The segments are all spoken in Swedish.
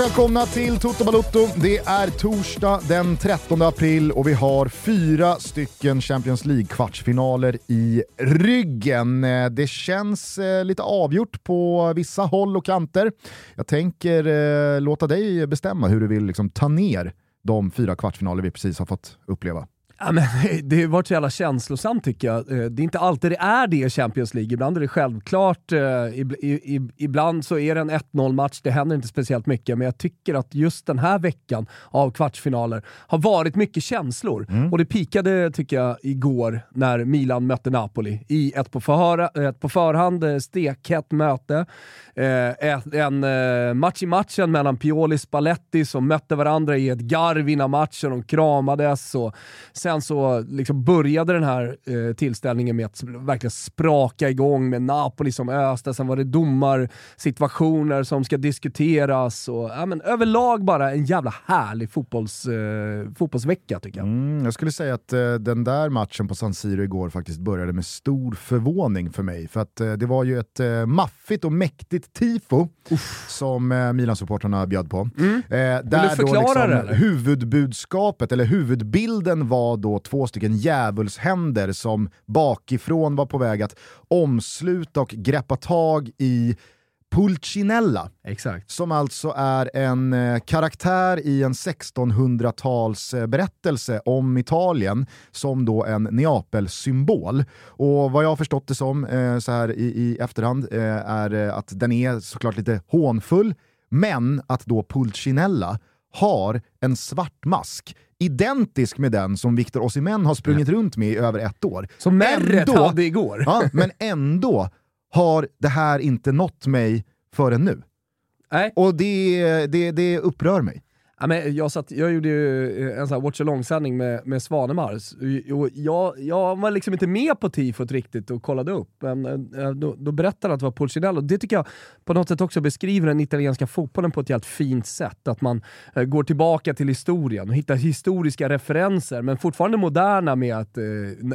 varmt välkomna till Toto Balotto. Det är torsdag den 13 april och vi har fyra stycken Champions League-kvartsfinaler i ryggen. Eh, det känns eh, lite avgjort på vissa håll och kanter. Jag tänker eh, låta dig bestämma hur du vill liksom, ta ner de fyra kvartsfinaler vi precis har fått uppleva. Ja, men, det har varit så jävla känslosamt tycker jag. Eh, Det är inte alltid det är det i Champions League. Ibland är det självklart. eh, Ibland så är det en 1-0 match, det händer inte speciellt mycket. Men jag tycker att just den här veckan av kvartsfinaler har varit mycket känslor. Och det pikade tycker jag igår när Milan mötte Napoli i ett på, förhör, ett på förhand eh, stekhett möte. En match i matchen mellan Pioli och Spalletti som mötte varandra i ett garv innan matchen. De kramades och sen så liksom började den här eh, tillställningen med att verkligen spraka igång med Napoli som öste. Sen var det domarsituationer som ska diskuteras. Och, ja, men överlag bara en jävla härlig fotbolls, eh, fotbollsvecka tycker jag. Mm, jag skulle säga att eh, den där matchen på San Siro igår faktiskt började med stor förvåning för mig. För att eh, det var ju ett eh, maffigt och mäktigt tifo som eh, Milan-supportrarna bjöd på. Eh, där Mm. du förklara det, eller? huvudbudskapet, eller huvudbilden var då två stycken djävulshänder som bakifrån var på väg att omsluta och greppa tag i Pulcinella Exakt. som alltså är en eh, karaktär i en 1600-tals eh, berättelse om Italien som då en Neapel-symbol. Och vad jag har förstått det som eh, så här i, i efterhand eh, är eh, att den är såklart lite hånfull, men att då Pulcinella har en svart mask identisk med den som Victor Osimhen har sprungit runt med i över ett år. Som Merret Ändå- hade igår. Ja, men ändå har det här inte nått mig förrän nu. Nej. Och det, det, det upprör mig. Ja, men jag, satt, jag gjorde ju eh, en sån här watch along-sändning med, med Svanemar, eh, och jag, jag var liksom inte med på tifot riktigt och kollade upp, men eh, då, då berättade han att det var Pulcinello. Det tycker jag på något sätt också beskriver den italienska fotbollen på ett helt fint sätt. Att man eh, går tillbaka till historien och hittar historiska referenser, men fortfarande moderna med att eh,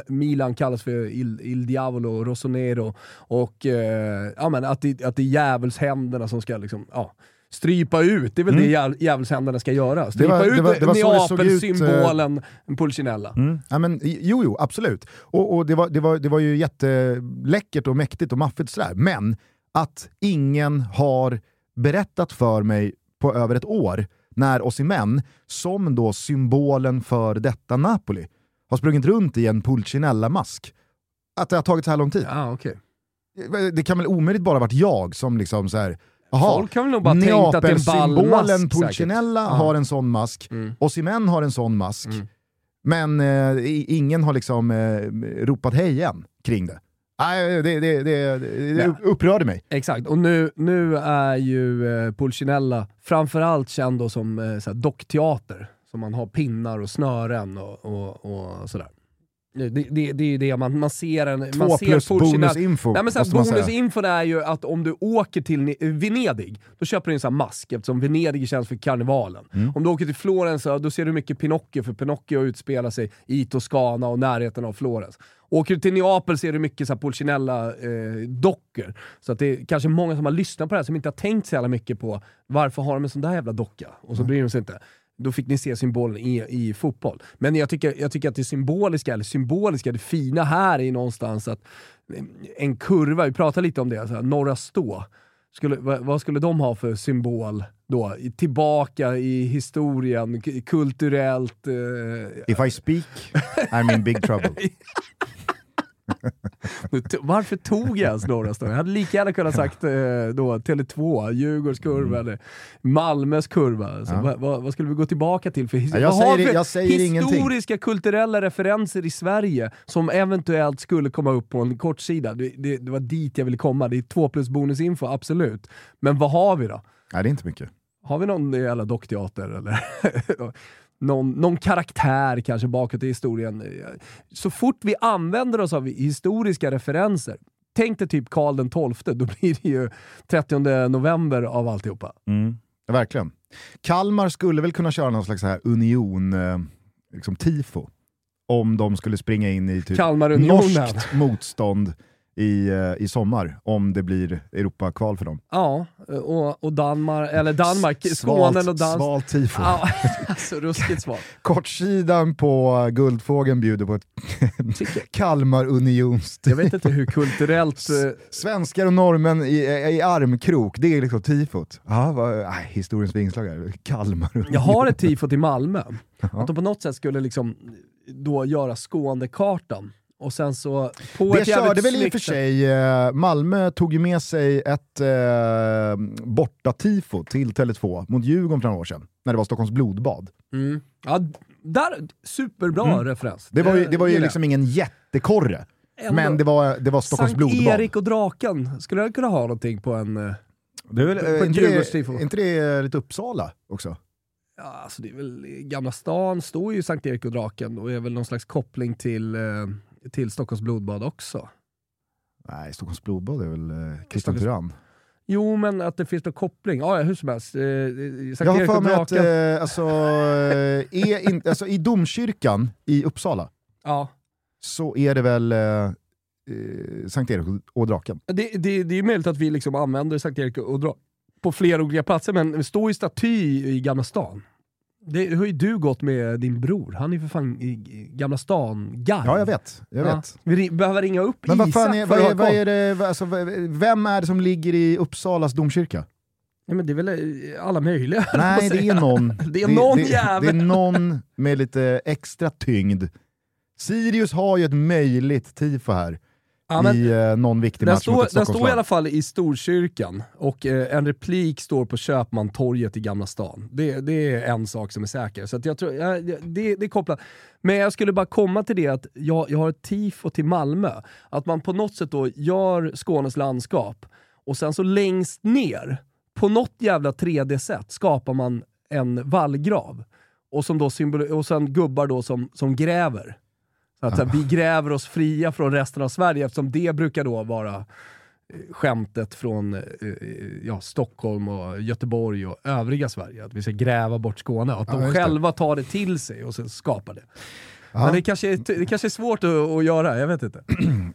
Milan kallas för Il, Il Diavolo, Rossonero och eh, ja, men att, det, att det är djävulshänderna som ska liksom, ja, strypa ut. Det är väl det djäv- djävulshänderna ska göra. Strypa var- ut det var- det var det ut, Neapel-symbolen Pulcinella. Mm. Ja, men, jo, jo, absolut. Och, och det, var, det, var, det var ju jätteläckert och mäktigt och maffigt sådär. Men att ingen har berättat för mig på över ett år när Osimhen, som då symbolen för detta Napoli, har sprungit runt i en Pulcinella-mask. Att det har tagit så här lång tid. Ja, okej. Det kan väl omöjligt bara varit jag som liksom så här. Jaha, Folk har väl nog bara tänkt att det är en ball mask, Pulcinella säkert. Har en sån mask, Mm. Osimhen har en sån mask, Mm. men eh, ingen har liksom eh, ropat hej än kring det. Nej, det, det, det, det upprörde mig. Exakt, och nu, nu är ju eh, Pulcinella framförallt känd som eh, dockteater. Så man har pinnar och snören och, och, och sådär. Det, det, det är ju det man, man ser. En, Två man ser plus Pulcinella- bonusinfo, Nej, men så här, bonusinfon är ju att om du åker till eh, Venedig, då köper du en sån här mask eftersom Venedig känns för karnevalen. Mm. Om du åker till Florens, då ser du mycket Pinocchio, för Pinocchio utspelar sig i Toscana och närheten av Florens. Åker du till Neapel ser du mycket så här Pulcinella-dockor. så att det är kanske många som har lyssnat på det här som inte har tänkt så jävla mycket på varför har de en sån där jävla docka? Och så Mm. bryr de sig inte. Då fick ni se symbolen i, i fotboll. Men jag tycker, jag tycker att det symboliska, eller symboliska, det fina här är någonstans att eh, en kurva, vi pratade lite om det, så här, norra stå. Skulle, vad, skulle de ha för symbol då? Tillbaka i historien, kulturellt. Eh, If I speak, I'm in big trouble. Varför tog jag ens norra stå? Jag hade lika gärna kunnat sagt eh, då, Tele2, Djurgårds kurva eller Malmös kurva. Alltså, Ja. vad, vad, vad skulle vi gå tillbaka till för, Ja, jag säger- vi jag säger ingenting. historiska kulturella referenser i Sverige som eventuellt skulle komma upp på en kortsida? Det, det, det var dit jag ville komma. Det är två plus bonusinfo, absolut. Men vad har vi då? Nej, det är inte mycket. Har vi någon jävla dockteater eller någon, någon karaktär kanske bakåt i historien? Så fort vi använder oss av historiska referenser, tänk dig typ Karl den XII, då blir det ju 30 november av alltihopa. Ja, verkligen. Kalmar skulle väl kunna köra någon slags här union, eh, liksom tifo om de skulle springa in i typ norskt motstånd i, eh, i sommar om det blir Europakval för dem. Ja, och, och Danmark, eller Danmark, Svalt- Skåne och Danmark. Svalt tifo. Ja, alltså ruskigt svagt. Kortsidan på Guldfågeln bjuder på ett Kalmar Unions. Jag vet inte hur kulturellt... eh, Svenskar och norrmän i, i armkrok, det är liksom tifot. Ja, vad, nej, historiens vingslag. Kalmar Unions. Jag har ett tifo till Malmö. Att de på något sätt skulle liksom då göra Skånekartan. Och sen så på Det ett körde väl i och för sig, eh, Malmö tog ju med sig ett eh, borta-tifo till Tele2 mot Djurgården för några år sedan, när det var Stockholms blodbad. Mm. Ja, där, superbra referens. Det var ju, det var ju liksom ingen jättekorre, Ändå. men det var, det var Stockholms Sankt blodbad. Erik och draken, skulle jag kunna ha någonting på en... eh, Det är, väl, På eh, ett inte, det, inte det lite Uppsala också? Ja, alltså det är väl, Gamla stan står ju Sankt Erik och draken och är väl någon slags koppling till, eh, till Stockholms blodbad också. Nej, Stockholms blodbad är väl eh, Christian Tyrann. Jo, men att det finns någon koppling. Ja, ja, hur som helst. Eh, Sankt Jag har för mig att eh, alltså, eh, är in, alltså, i domkyrkan i Uppsala Ja. så är det väl eh, eh, Sankt Erik och draken. Det, det, det är möjligt att vi liksom använder Sankt Erik och draken på flera olika platser, men det står ju staty i Gamla stan. Det har ju du gått med din bror. Han är för fan i Gamla stan guy. Ja, jag vet. Jag Ja. vet. Vi behöver ringa upp Men Isak är, för vad att är, vad är det, alltså, vem är det som ligger i Uppsalas domkyrka? Nej, men det är väl eh, alla möjliga. Nej, det är någon. Det är någon det, jävel. Det är någon med lite extra tyngd. Sirius har ju ett möjligt tifo här Ja, men- i eh, någon viktig match står, mot ett den står i alla fall i Storkyrkan och eh, en replik står på Köpmantorget i Gamla stan. Det, det är en sak som är säker. Så jag tror, ja, det, det är kopplat. Men jag skulle bara komma till det att jag, jag har ett tifo till Malmö. Att man på något sätt då gör Skånes landskap och sen så längst ner, på något jävla 3D-sätt, skapar man en vallgrav. Och, som då symbol- och sen gubbar då som, som gräver. Så att här, vi gräver oss fria från resten av Sverige eftersom det brukar då vara eh, skämtet från eh, ja, Stockholm och Göteborg och övriga Sverige. Att vi ska gräva bort Skåne. Att Ja, de just det. själva tar det till sig och sen skapar det. Ja. Men det kanske, är, det kanske är svårt att, att göra, jag vet inte.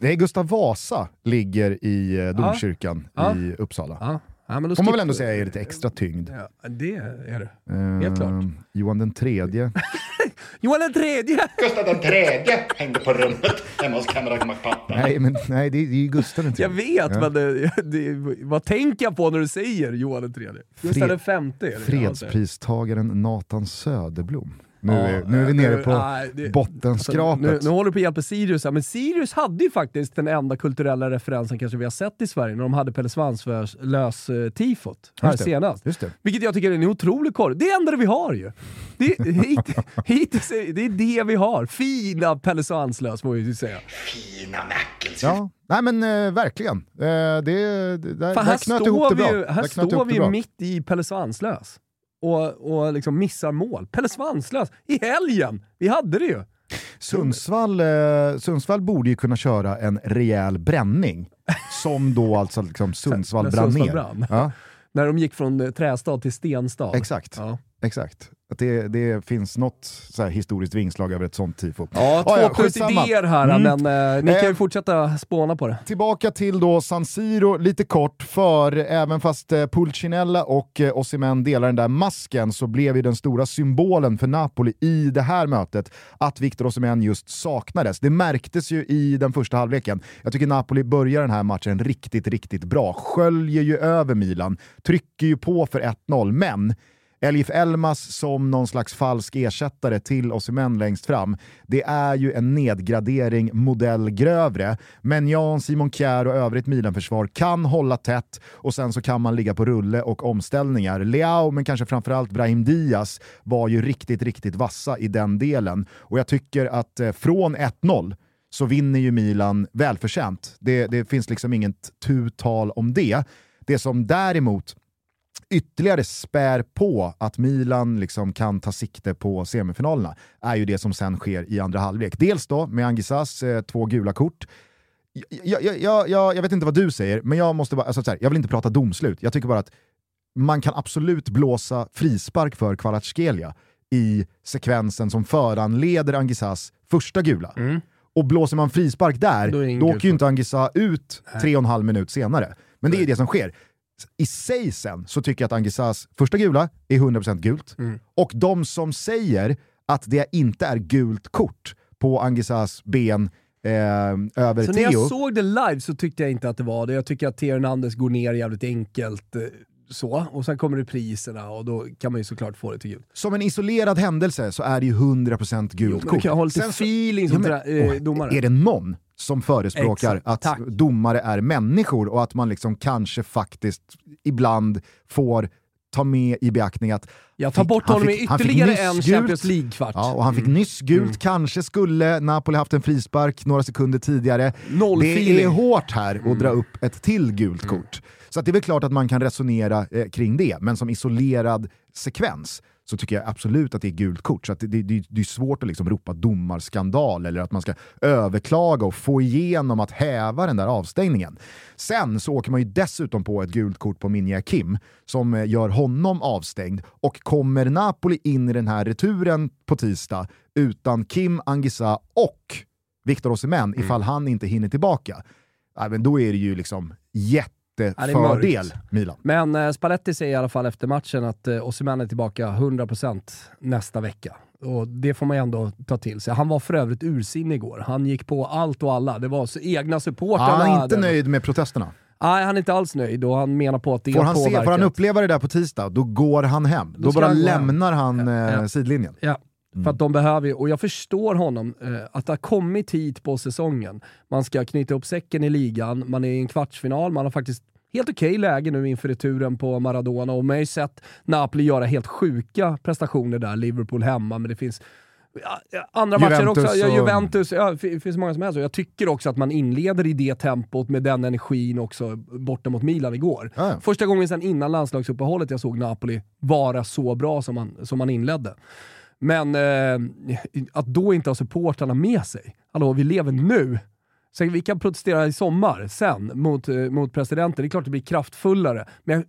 Är Gustav Vasa ligger i eh, domkyrkan Ja. i Uppsala. Ja. Men då Får man väl ändå säga är lite extra tyngd. Ja, det är det. Eh, Helt klart. Johan den tredje. Johan den tredje! Gustav den tredje hängde på rummet hemma hos kamrat McPappen. nej, men, nej, det är, ju Gustav den Jag tredje. vet, Ja. men det, det, vad tänker jag på när du säger Johan den tredje? Gustav Fred- den femte är det. Fredspristagaren Nathan Söderblom. Nu, Ja, är, nu är vi nere nu- på nej, det- bottenskrapet. Nu, nu håller du på att hjälpa Sirius här, men Sirius hade ju faktiskt den enda kulturella referensen kanske vi har sett i Sverige när de hade Pelle Svanslös eh, tifot här Just det. senast. Just det. Vilket jag tycker är en otrolig korv. Det är enda vi har ju. Det, hit, hittills är, det är det vi har. Fina Pelle Svanslös får vi säga. Fina Mäckels. Ja, nej men eh, verkligen. Eh, det, det, där, Fan, där här knöt ihop står det vi bra. ju, här står vi det ju mitt i Pelle Svanslös och, och liksom missar mål. Pelle Svanslös i helgen! Vi hade det ju. Sundsvall, eh, Sundsvall borde ju kunna köra en rejäl bränning. Som då alltså liksom Sundsvall brann Sundsvall ner. brann. Ja, När de gick från eh, trästad till stenstad. exakt. Ja. exakt. Att det, det finns något så historiskt vingslag över ett sånt tifo. Ja, två Ah, ja, plus idéer här, Mm. men eh, ni kan ju Eh, fortsätta spåna på det. Tillbaka till då San Siro lite kort, för även fast eh, Pulcinella och eh, Osimhen delar den där masken så blev ju den stora symbolen för Napoli i det här mötet att Victor Osimhen just saknades. Det märktes ju i den första halvleken. Jag tycker Napoli börjar den här matchen riktigt, riktigt bra. Sköljer ju över Milan, trycker ju på för 1-0, men Elif Elmas som någon slags falsk ersättare till Osimhen längst fram. Det är ju en nedgradering modell grövre. Men Jan, Simon Kjär och övrigt Milan-försvar kan hålla tätt och sen så kan man ligga på rulle och omställningar. Leao, men kanske framförallt Brahim Diaz, var ju riktigt, riktigt vassa i den delen. Och jag tycker att eh, från 1-0 så vinner ju Milan välförtjänt. Det, det finns liksom inget tu tal om det. Det som däremot ytterligare spär på att Milan liksom kan ta sikte på semifinalerna är ju det som sen sker i andra halvlek. Dels då med Angisas eh, två gula kort. Jag, jag, jag, jag, vet inte vad du säger, men jag måste bara, alltså så här, jag vill inte prata domslut. Jag tycker bara att man kan absolut blåsa frispark för Kvaratskhelia i sekvensen som föranleder Angisas första gula. Och blåser man frispark där, Då då åker ju inte Angisa ut tre och en halv minut senare. Men det är det som sker. I sig sen så tycker jag att Angisas första gula är 100% gult. Och de som säger att det inte är gult kort på Angisas ben eh, över Så när Theo. jag såg det live så tyckte jag inte att det var det. Jag tycker att Theo Hernandez går ner jävligt enkelt. eh, Så, och sen kommer repriserna och då kan man ju såklart få det till gult. Som en isolerad händelse så är det ju 100% gult Jo, men kort. du kan ha lite Sen så- feeling Ja, som men, trä- eh, åh, domare. Är det någon som förespråkar Exakt, att tack. domare är människor och att man liksom kanske faktiskt ibland får ta med i beaktning att Jag tar bort honom i ytterligare en. Champions League-kvart. Ja, och han fick nyss gult, kanske skulle Napoli haft en frispark några sekunder tidigare. Noll det feeling. är hårt här att dra upp ett till gult kort. Så att det är väl klart att man kan resonera eh, kring det, men som isolerad sekvens så tycker jag absolut att det är gult kort. Så att det, det, det, är svårt att liksom ropa domarskandal eller att man ska överklaga och få igenom att häva den där avstängningen. Sen så åker man ju dessutom på ett gult kort på Minja Kim som eh, gör honom avstängd och kommer Napoli in i den här returen på tisdag utan Kim Angisa och Victor Osimhen ifall han inte hinner tillbaka, men då är det ju liksom jättefördel mörkt. Milan. Men eh, Spalletti säger i alla fall efter matchen att eh, Osimhen är tillbaka 100% nästa vecka. Och det får man ju ändå ta till sig. Han var för övrigt ursinnig igår. Han gick på allt och alla. Det var så egna supportrar. Han är inte nöjd med protesterna. Nej, han är inte alls nöjd och han menar på att det Får han, se, påverkat. får han uppleva det där på tisdag, då går han hem. Då, ska bara han lämnar han eh, Ja. sidlinjen. Ja, för att de behöver ju, och jag förstår honom, eh, att det har kommit hit på säsongen. Man ska knyta upp säcken i ligan, man är i en kvartsfinal, man har faktiskt helt okej läge nu inför returen på Maradona och man har ju sett Napoli göra helt sjuka prestationer där, Liverpool hemma, men det finns andra matcher Juventus också, ja, Juventus, ja, det finns många som helst. Jag tycker också att man inleder i det tempot med den energin också borta mot Milan igår. Ja. Första gången sedan innan landslagsuppehållet jag såg Napoli vara så bra som man, som man inledde. Men eh, att då inte ha supportrarna med sig. Hallå, vi lever nu. Så vi kan protestera i sommar, sen, mot, eh, mot presidenten. Det är klart det blir kraftfullare. Men jag,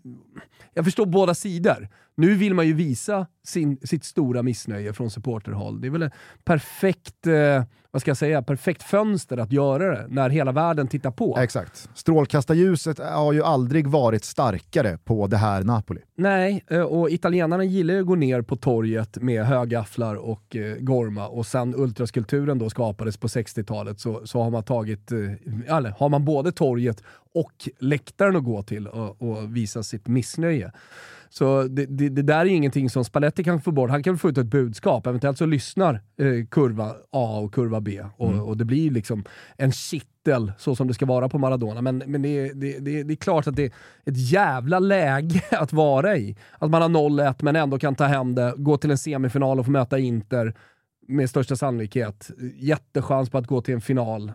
jag förstår båda sidor. Nu vill man ju visa sin, sitt stora missnöje från supporterhåll. Det är väl en perfekt, eh, vad ska jag säga, perfekt fönster att göra det när hela världen tittar på. Exakt. Strålkastarljuset har ju aldrig varit starkare på det här Napoli. Nej, eh, och italienarna gillar ju att gå ner på torget med högafflar och eh, gorma och sen ultraskulpturen då skapades på 60-talet så, så har man tagit, eh, eller har man både torget och läktaren att gå till och, och visa sitt missnöje. Så det, det, det där är ingenting som Spalletti kan få bort. Han kan få ut ett budskap. Eventuellt så lyssnar eh, kurva A och kurva B och, och det blir liksom en kittel så som det ska vara på Maradona. Men, men det, är- det, det, det är klart att det är ett jävla läge att vara i. Att man har 0-1 men ändå kan ta hem det, gå till en semifinal och få möta Inter med största sannolikhet. Jättechans på att gå till en final.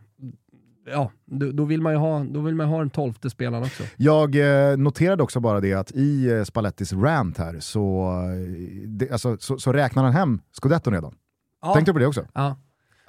Ja, då, vill man ju ha, då vill man ha den tolfte spelaren också. Jag eh, noterade också bara det att i eh, Spallettis rant här så, eh, det, alltså, så, så räknar han hem scudetton redan. Ja. Tänkte du på det också? Ja.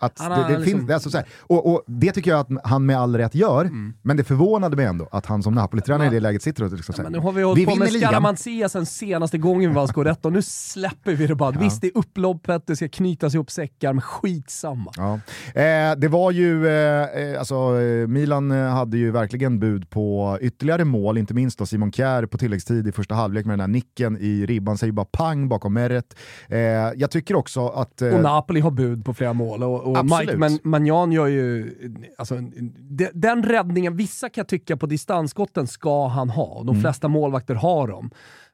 Att Han det, det liksom- finns, alltså så här, och, och det tycker jag att han med all rätt gör, Mm. men det förvånade mig ändå att han som Napoli-tränare i det läget sitter och liksom Ja, men nu har vi hållit på vinner med. Scaramanzia sen senaste gången vi vann scudetto. Nu släpper vi det bara. Visst, det är upploppet, det ska knytas ihop säckar, men skitsamma. Ja. Eh, det var ju, eh, eh, alltså eh, Milan eh, hade ju verkligen bud på ytterligare mål, inte minst då Simon Kjär på tilläggstid i första halvlek med den här nicken i ribban, säger bara pang bakom Meret. Eh, jag tycker också att... Och Napoli har bud på flera mål. Och, och Absolut. Mike Man Magnan gör ju... Alltså, de, den räddningen, vissa kan jag tycka på distansskotten ska han ha. De Mm. flesta målvakter har dem.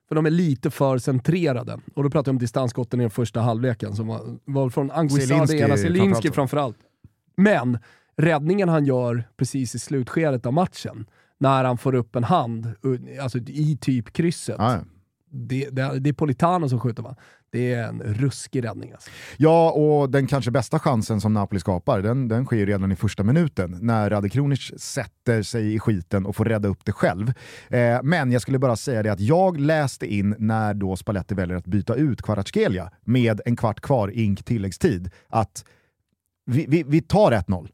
För de är lite för centrerade. Och då pratar jag om distansskotten i den första halvleken som var, var från Anguissa, ena, Zielinski framförallt. Men räddningen han gör precis i slutskedet av matchen, när han får upp en hand alltså i typ krysset. ja. Det, det, det är Politano som skjuter va? Det är en ruskig räddning alltså. Ja, och den kanske bästa chansen som Napoli skapar, den, den sker ju redan i första minuten när Rade Kronic sätter sig i skiten och får rädda upp det själv. Eh, men jag skulle bara säga det att jag läste in när då Spalletti väljer att byta ut Kvaratskhelia med en kvart kvar ink tilläggstid, att vi, vi, vi tar 1-0.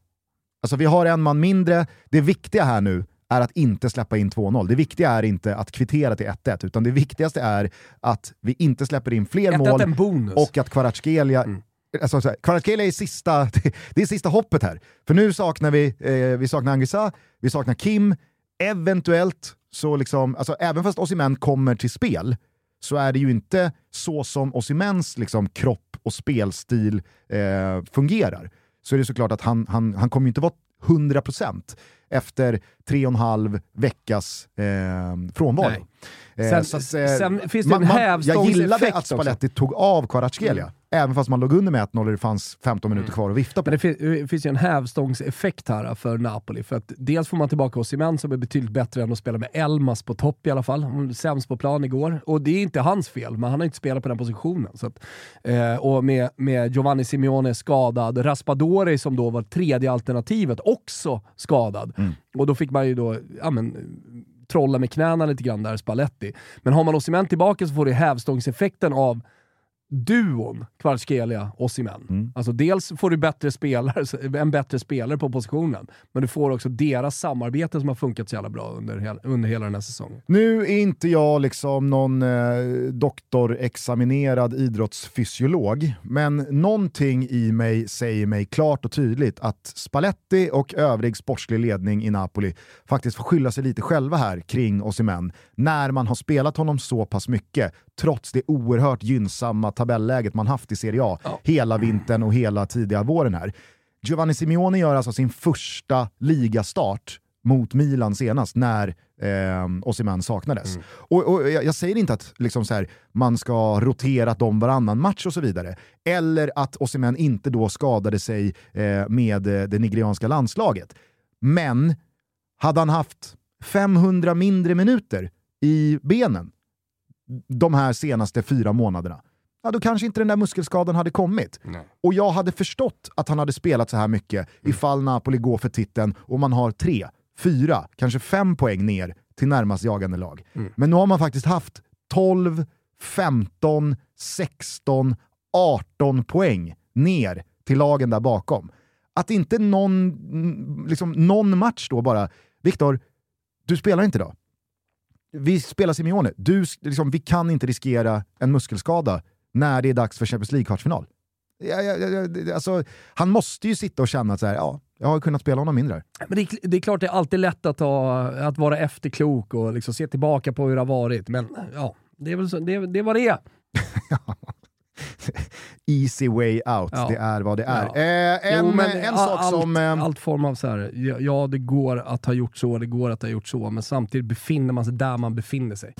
Alltså vi har en man mindre, det viktiga här nu är att inte släppa in 2-0. Det viktiga är inte att kvittera till 1-1, utan det viktigaste är att vi inte släpper in fler mål och att Kvaratskhelia mm. Alltså, Kvaratskhelia är sista, det är sista hoppet här. För nu saknar vi, eh, vi saknar Angisa, vi saknar Kim, eventuellt så liksom, alltså även fast Osimhen kommer till spel, så är det ju inte så som Osimens liksom, kropp och spelstil eh, fungerar. Så är det såklart att han, han, han kommer inte vara 100% efter tre och en halv veckas eh, frånvaro. Eh, sen, att, eh, sen finns det en hävstångseffekt Jag gillade att Spalletti också. tog av Kvaratskhelia. Mm. Även fast man låg under med 1-0 och det fanns 15 minuter mm. kvar att vifta på. Men det, finns, det finns ju en hävstångseffekt här för Napoli. För att dels får man tillbaka Osimhen som är betydligt bättre än att spela med Elmas på topp i alla fall. Sämst på plan igår. Och det är inte hans fel, men han har inte spelat på den positionen. Så att, eh, och med, med Giovanni Simeone skadad, Raspadori som då var tredje alternativet också skadad. Mm. Och då fick man ju då, ja men, trolla med knäna lite grann där, Spalletti. Men har man Osimhen tillbaka så får du hävstångseffekten av duon Kvaratskhelia och Osimhen. Mm. Alltså dels får du bättre spelare, en bättre spelare på positionen, men du får också deras samarbete som har funkat så jävla bra under, under hela den här säsongen. Nu är inte jag liksom någon eh, doktorexaminerad idrottsfysiolog, men någonting i mig säger mig klart och tydligt att Spalletti och övrig sportslig ledning i Napoli faktiskt får skylla sig lite själva här kring Osimhen när man har spelat honom så pass mycket, trots det oerhört gynnsamma tabelläget man haft i Serie A ja. hela vintern och hela tidiga våren här. Giovanni Simeone gör alltså sin första ligastart mot Milan senast när eh, Osimhen saknades. Mm. Och, och jag, jag, säger inte att liksom så här, man ska rotera dem varannan match och så vidare. Eller att Osimhen inte då skadade sig eh, med eh, det nigerianska landslaget. Men hade han haft 500 mindre minuter i benen de här senaste fyra månaderna, ja, då kanske inte den där muskelskadan hade kommit. Nej. Och jag hade förstått att han hade spelat så här mycket mm. ifall Napoli går för titeln och man har tre, fyra, kanske fem poäng ner till närmast jagande lag. Mm. Men nu har man faktiskt haft 12, 15, 16, 18 poäng ner till lagen där bakom. Att inte någon, liksom, någon match då bara, Viktor, du spelar inte idag. Vi spelar Simeone, du, liksom, vi kan inte riskera en muskelskada när det är dags för Champions League-kvartsfinal. Ja, ja, ja, alltså, han måste ju sitta och känna att så här, ja, jag har kunnat spela honom mindre. Men det, är, det är klart det är alltid lätt att, ha, att vara efterklok och liksom se tillbaka på hur det har varit, men ja, det är väl så, det, det vad det. Easy way out, det är vad det är. Eh, en, jo, en sak allt, som... Eh, allt form av så här, ja, det går att ha gjort så, det går att ha gjort så, men samtidigt befinner man sig där man befinner sig.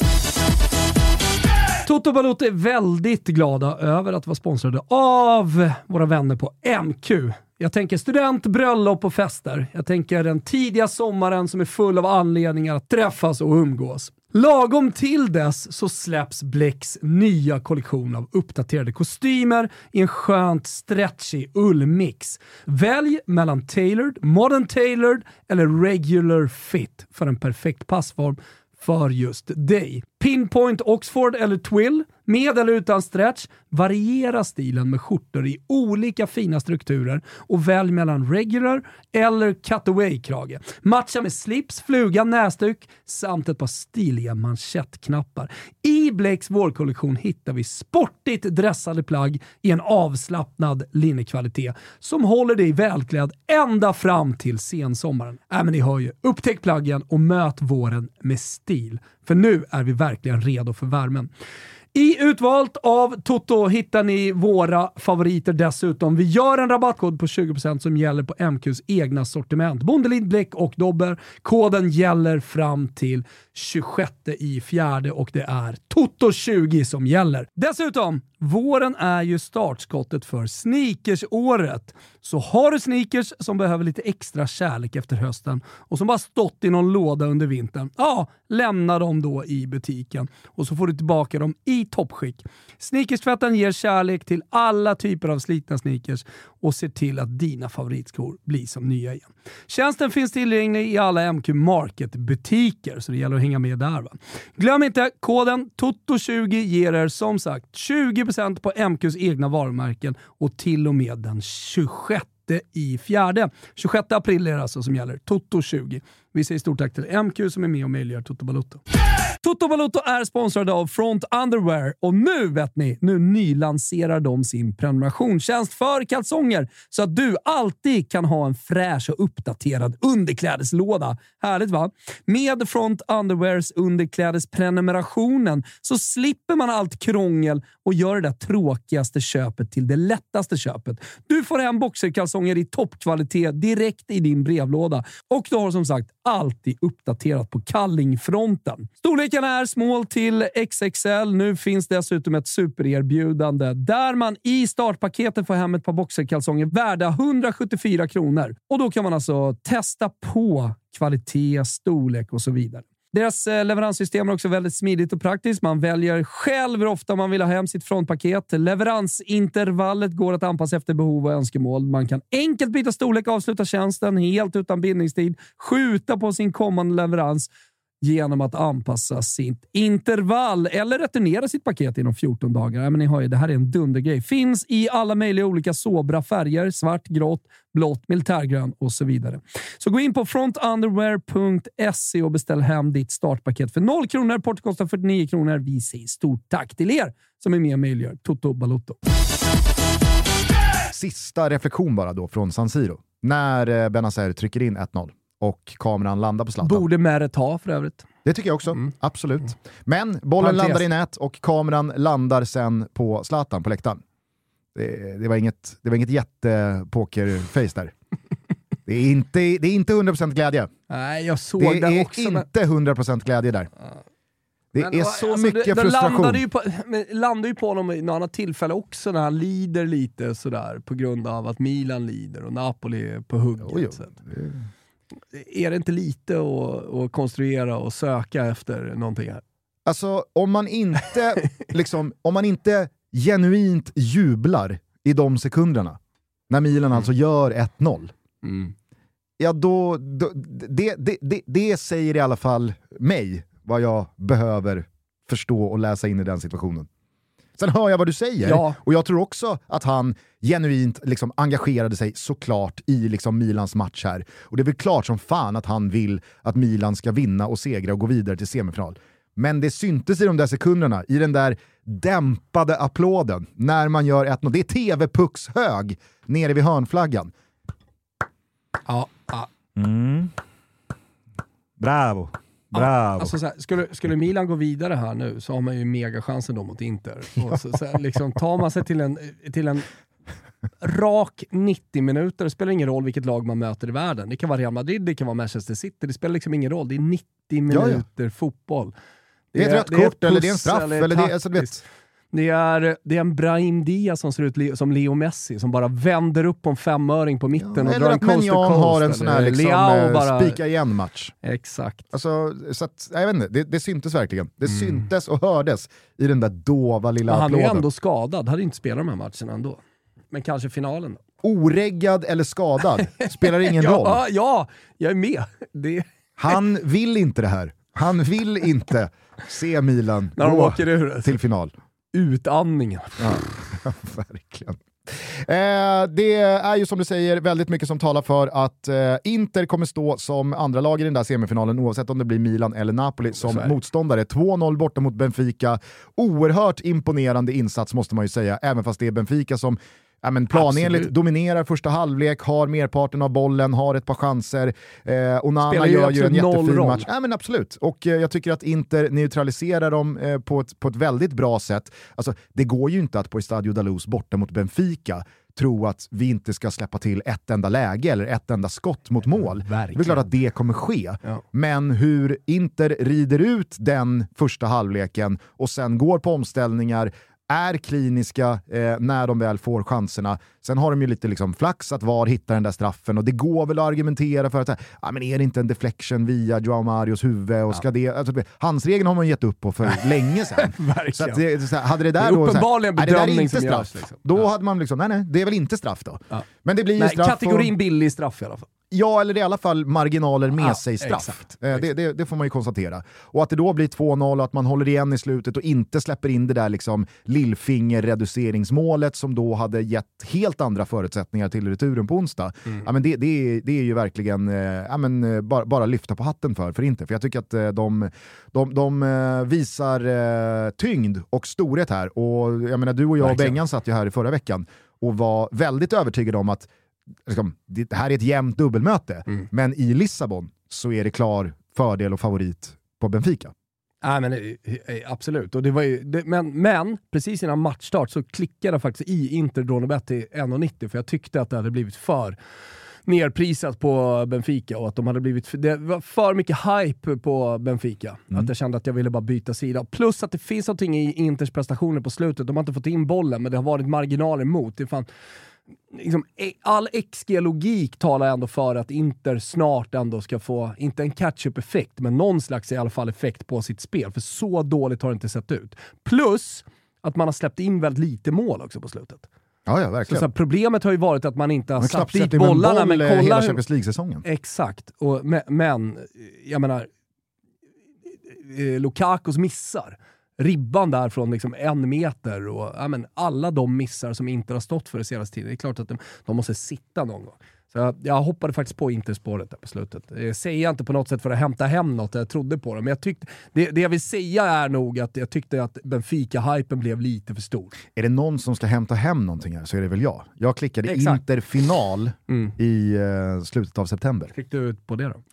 Toto Balotto är väldigt glada över att vara sponsrade av våra vänner på MQ. Jag tänker student, bröllop och fester. Jag tänker den tidiga sommaren som är full av anledningar att träffas och umgås. Lagom till dess så släpps Blecks nya kollektion av uppdaterade kostymer i en skönt stretchig ullmix. Välj mellan tailored, modern tailored eller regular fit för en perfekt passform för just dig. Pinpoint Oxford eller Twill, med eller utan stretch, variera stilen med skjortor i olika fina strukturer och välj mellan regular eller cutaway-krage. Matcha med slips, fluga, näsduk samt ett par stiliga manschettknappar. I Blakes vårkollektion hittar vi sportigt dressade plagg i en avslappnad linnekvalitet som håller dig välklädd ända fram till sensommaren. Äh, men ni hör ju, upptäck plaggen och möt våren med stil. För nu är vi verkligen verkligen redo för värmen. I utvalt av Toto hittar ni våra favoriter dessutom. Vi gör en rabattkod på 20% som gäller på MQs egna sortiment. Bondelid, Bläck och Dobber. Koden gäller fram till 26 i fjärde och det är Toto20 som gäller. Dessutom, våren är ju startskottet för sneakersåret. Så har du sneakers som behöver lite extra kärlek efter hösten och som bara stått i någon låda under vintern, ja, lämna dem då i butiken och så får du tillbaka dem i toppskick. Sneakerstvätten ger kärlek till alla typer av slitna sneakers och ser till att dina favoritskor blir som nya igen. Tjänsten finns tillgänglig i alla MQ Market-butiker, så det gäller att hänga med där. Va? Glöm inte, koden TOTO20 ger er som sagt 20% på MQs egna varumärken och till och med den 26 i fjärde. 26 april är det alltså som gäller. Toto20. Vi säger stort tack till MQ som är med och möjliggör Toto Balotto. Toto Balotto är sponsrade av Front Underwear och nu vet ni, nu nylanserar de sin prenumerationstjänst för kalsonger så att du alltid kan ha en fräsch och uppdaterad underklädeslåda. Härligt va? Med Front Underwears underklädesprenumerationen så slipper man allt krångel och gör det där tråkigaste köpet till det lättaste köpet. Du får hem boxerkalsonger i toppkvalitet direkt i din brevlåda och du har som sagt alltid uppdaterat på kallingfronten. Storleken är small till XXL. Nu finns dessutom ett supererbjudande där man i startpaketet får hem ett par boxerkalsonger värda 174 kronor. Och Då kan man alltså testa på kvalitet, storlek och så vidare. Deras eh, leveranssystem är också väldigt smidigt och praktiskt. Man väljer själv hur ofta man vill ha hem sitt frontpaket. Leveransintervallet går att anpassa efter behov och önskemål. Man kan enkelt byta storlek och avsluta tjänsten helt utan bindningstid, skjuta på sin kommande leverans genom att anpassa sitt intervall eller returnera sitt paket inom 14 dagar. men ni hör ju, det här är en dundergrej. Finns i alla möjliga olika sobra färger. Svart, grått, blått, militärgrön och så vidare. Så gå in på frontunderwear.se och beställ hem ditt startpaket för 0 kronor. Portot kostar 49 kronor. Vi säger stort tack till er som är med och möjliggör Toto Balotto. Sista reflektion bara då från San Siro. När eh, Benazer trycker in 1-0 och kameran landar på Zlatan. Borde Meret ha för övrigt. Det tycker jag också, mm. absolut. Men bollen Parentes. landar i nät och kameran landar sen på Zlatan på läktaren. Det, det var inget, det var inget jättepokerface där. Det är inte, det är inte 100% glädje. Nej, jag såg det, det också. Det är inte 100% glädje där. Det men, är så alltså, mycket det, frustration. Landade ju på, landade ju på honom i något annat tillfälle också när han lider lite sådär på grund av att Milan lider och Napoli är på hugget. Jo, jo. Är det inte lite att, konstruera och söka efter någonting här? Alltså om man inte, liksom, om man inte genuint jublar i de sekunderna, när Milan mm. alltså gör 1-0, mm. ja då, då det, det, det, det säger i alla fall mig vad jag behöver förstå och läsa in i den situationen. Sen hör jag vad du säger, ja. och jag tror också att han genuint liksom engagerade sig såklart i liksom Milans match här. Och det är väl klart som fan att han vill att Milan ska vinna och segra och gå vidare till semifinal. Men det syntes i de där sekunderna, i den där dämpade applåden, när man gör 1-0. Det är TV-pucks hög nere vid hörnflaggan. Ja, ja. Mm. Bravo. Bravo. Alltså så här, skulle, skulle Milan gå vidare här nu så har man ju megachansen då mot Inter. Och så, så här, liksom, tar man sig till en, till en rak 90 minuter, det spelar ingen roll vilket lag man möter i världen. Det kan vara Real Madrid, det kan vara Manchester City, det spelar liksom ingen roll. Det är 90 minuter ja, ja. fotboll. Det, det är ett rött kort, eller det är en straff, eller, eller det, alltså, vet, det är, det är en Brahim Diaz som ser ut som Leo Messi, som bara vänder upp på en femöring på mitten ja, och drar en coast to coast. har en sån här liksom, eh, bara... spika igen-match. Exakt. Alltså, så att, jag vet inte, det, det syntes verkligen. Det mm. syntes och hördes i den där dova lilla Men Han applåden. är ändå skadad, hade inte spelat de här matcherna ändå. Men kanske finalen då. Oreggad eller skadad, spelar ingen roll. Ja, ja, jag är med. Det... Han vill inte det här. Han vill inte se Milan gå till final utandningen. Ja, verkligen. Eh, det är ju som du säger väldigt mycket som talar för att eh, Inter kommer stå som andra lag i den där semifinalen oavsett om det blir Milan eller Napoli som motståndare. 2-0 borta mot Benfica. Oerhört imponerande insats måste man ju säga, även fast det är Benfica som ja, men planenligt dominerar första halvlek, har merparten av bollen, har ett par chanser. Eh, Onana gör ju en jättefin roll. match. Ja, men absolut, och eh, jag tycker att Inter neutraliserar dem eh, på, ett, på ett väldigt bra sätt. Alltså, det går ju inte att på Estadio Dalus borta mot Benfica tro att vi inte ska släppa till ett enda läge eller ett enda skott mot mål. Verkligen. Det är klart att det kommer ske. Ja. Men hur Inter rider ut den första halvleken och sen går på omställningar är kliniska eh, när de väl får chanserna. Sen har de ju lite liksom flax att VAR hittar den där straffen och det går väl att argumentera för att ah, men är det inte en deflection via Joao Marios huvud? Och ska det, alltså, handsregeln har man gett upp på för länge sedan. så att det, så här, hade det där det är då, uppenbarligen så här, det bedömning inte som straff. görs, liksom. Då Ja. hade man liksom, nej nej, det är väl inte straff då. Ja. Men det blir Nej, straff. kategorin och, billig straff i alla fall. Ja, eller i alla fall marginaler med Ja, sig straff. exakt, Eh, Det, det, det får man ju konstatera. Och att det då blir 2-0 och att man håller igen i slutet och inte släpper in det där liksom lillfinger-reduceringsmålet som då hade gett helt andra förutsättningar till returen på onsdag. Mm. Ja, men det, det, är, det är ju verkligen eh, ja, men, eh, bara, bara lyfta på hatten för, för inte. För jag tycker att eh, de, de, de eh, visar eh, tyngd och storhet här. Och jag menar, du och jag och Verkligen. Bengan satt ju här i förra veckan och var väldigt övertygade om att liksom, det här är ett jämnt dubbelmöte, Mm. men i Lissabon så är det klar fördel och favorit på Benfica. Nej men eh, eh, absolut. Och det var ju, det, men, men precis innan matchstart så klickade jag faktiskt i Inter Dronebet till 1,90 för jag tyckte att det hade blivit för nerprisat på Benfica och att de hade blivit, det var för mycket hype på Benfica. Att jag kände att jag ville bara byta sida. Plus att det finns någonting i Inters prestationer på slutet. De har inte fått in bollen, men det har varit marginaler mot. Det är fan, liksom, e- all XG-logik talar ändå för att Inter snart ändå ska få, inte en catch-up-effekt, men någon slags i alla fall effekt på sitt spel. För så dåligt har det inte sett ut. Plus att man har släppt in väldigt lite mål också på slutet. Ja, ja Så, verkligen. så här, problemet har ju varit att man inte har Man satt dit bollarna, boll men kolla hela Champions League-säsongen. Exakt, och, men, men jag menar, eh, Lukakos missar. Ribban där från liksom en meter och ja, men alla de missar som inte har stått för det senaste tiden. Det är klart att de, de måste sitta någon gång. Så jag, jag hoppade faktiskt på Interspåret där på slutet. Det säger jag inte på något sätt för att hämta hem något, jag trodde på det. Men jag tyckte, det, det jag vill säga är nog att jag tyckte att Benfica-hypen blev lite för stor. Är det någon som ska hämta hem någonting här så är det väl jag. Jag klickade. Inter-final Mm. i eh, slutet av september. Fick du ut på det då?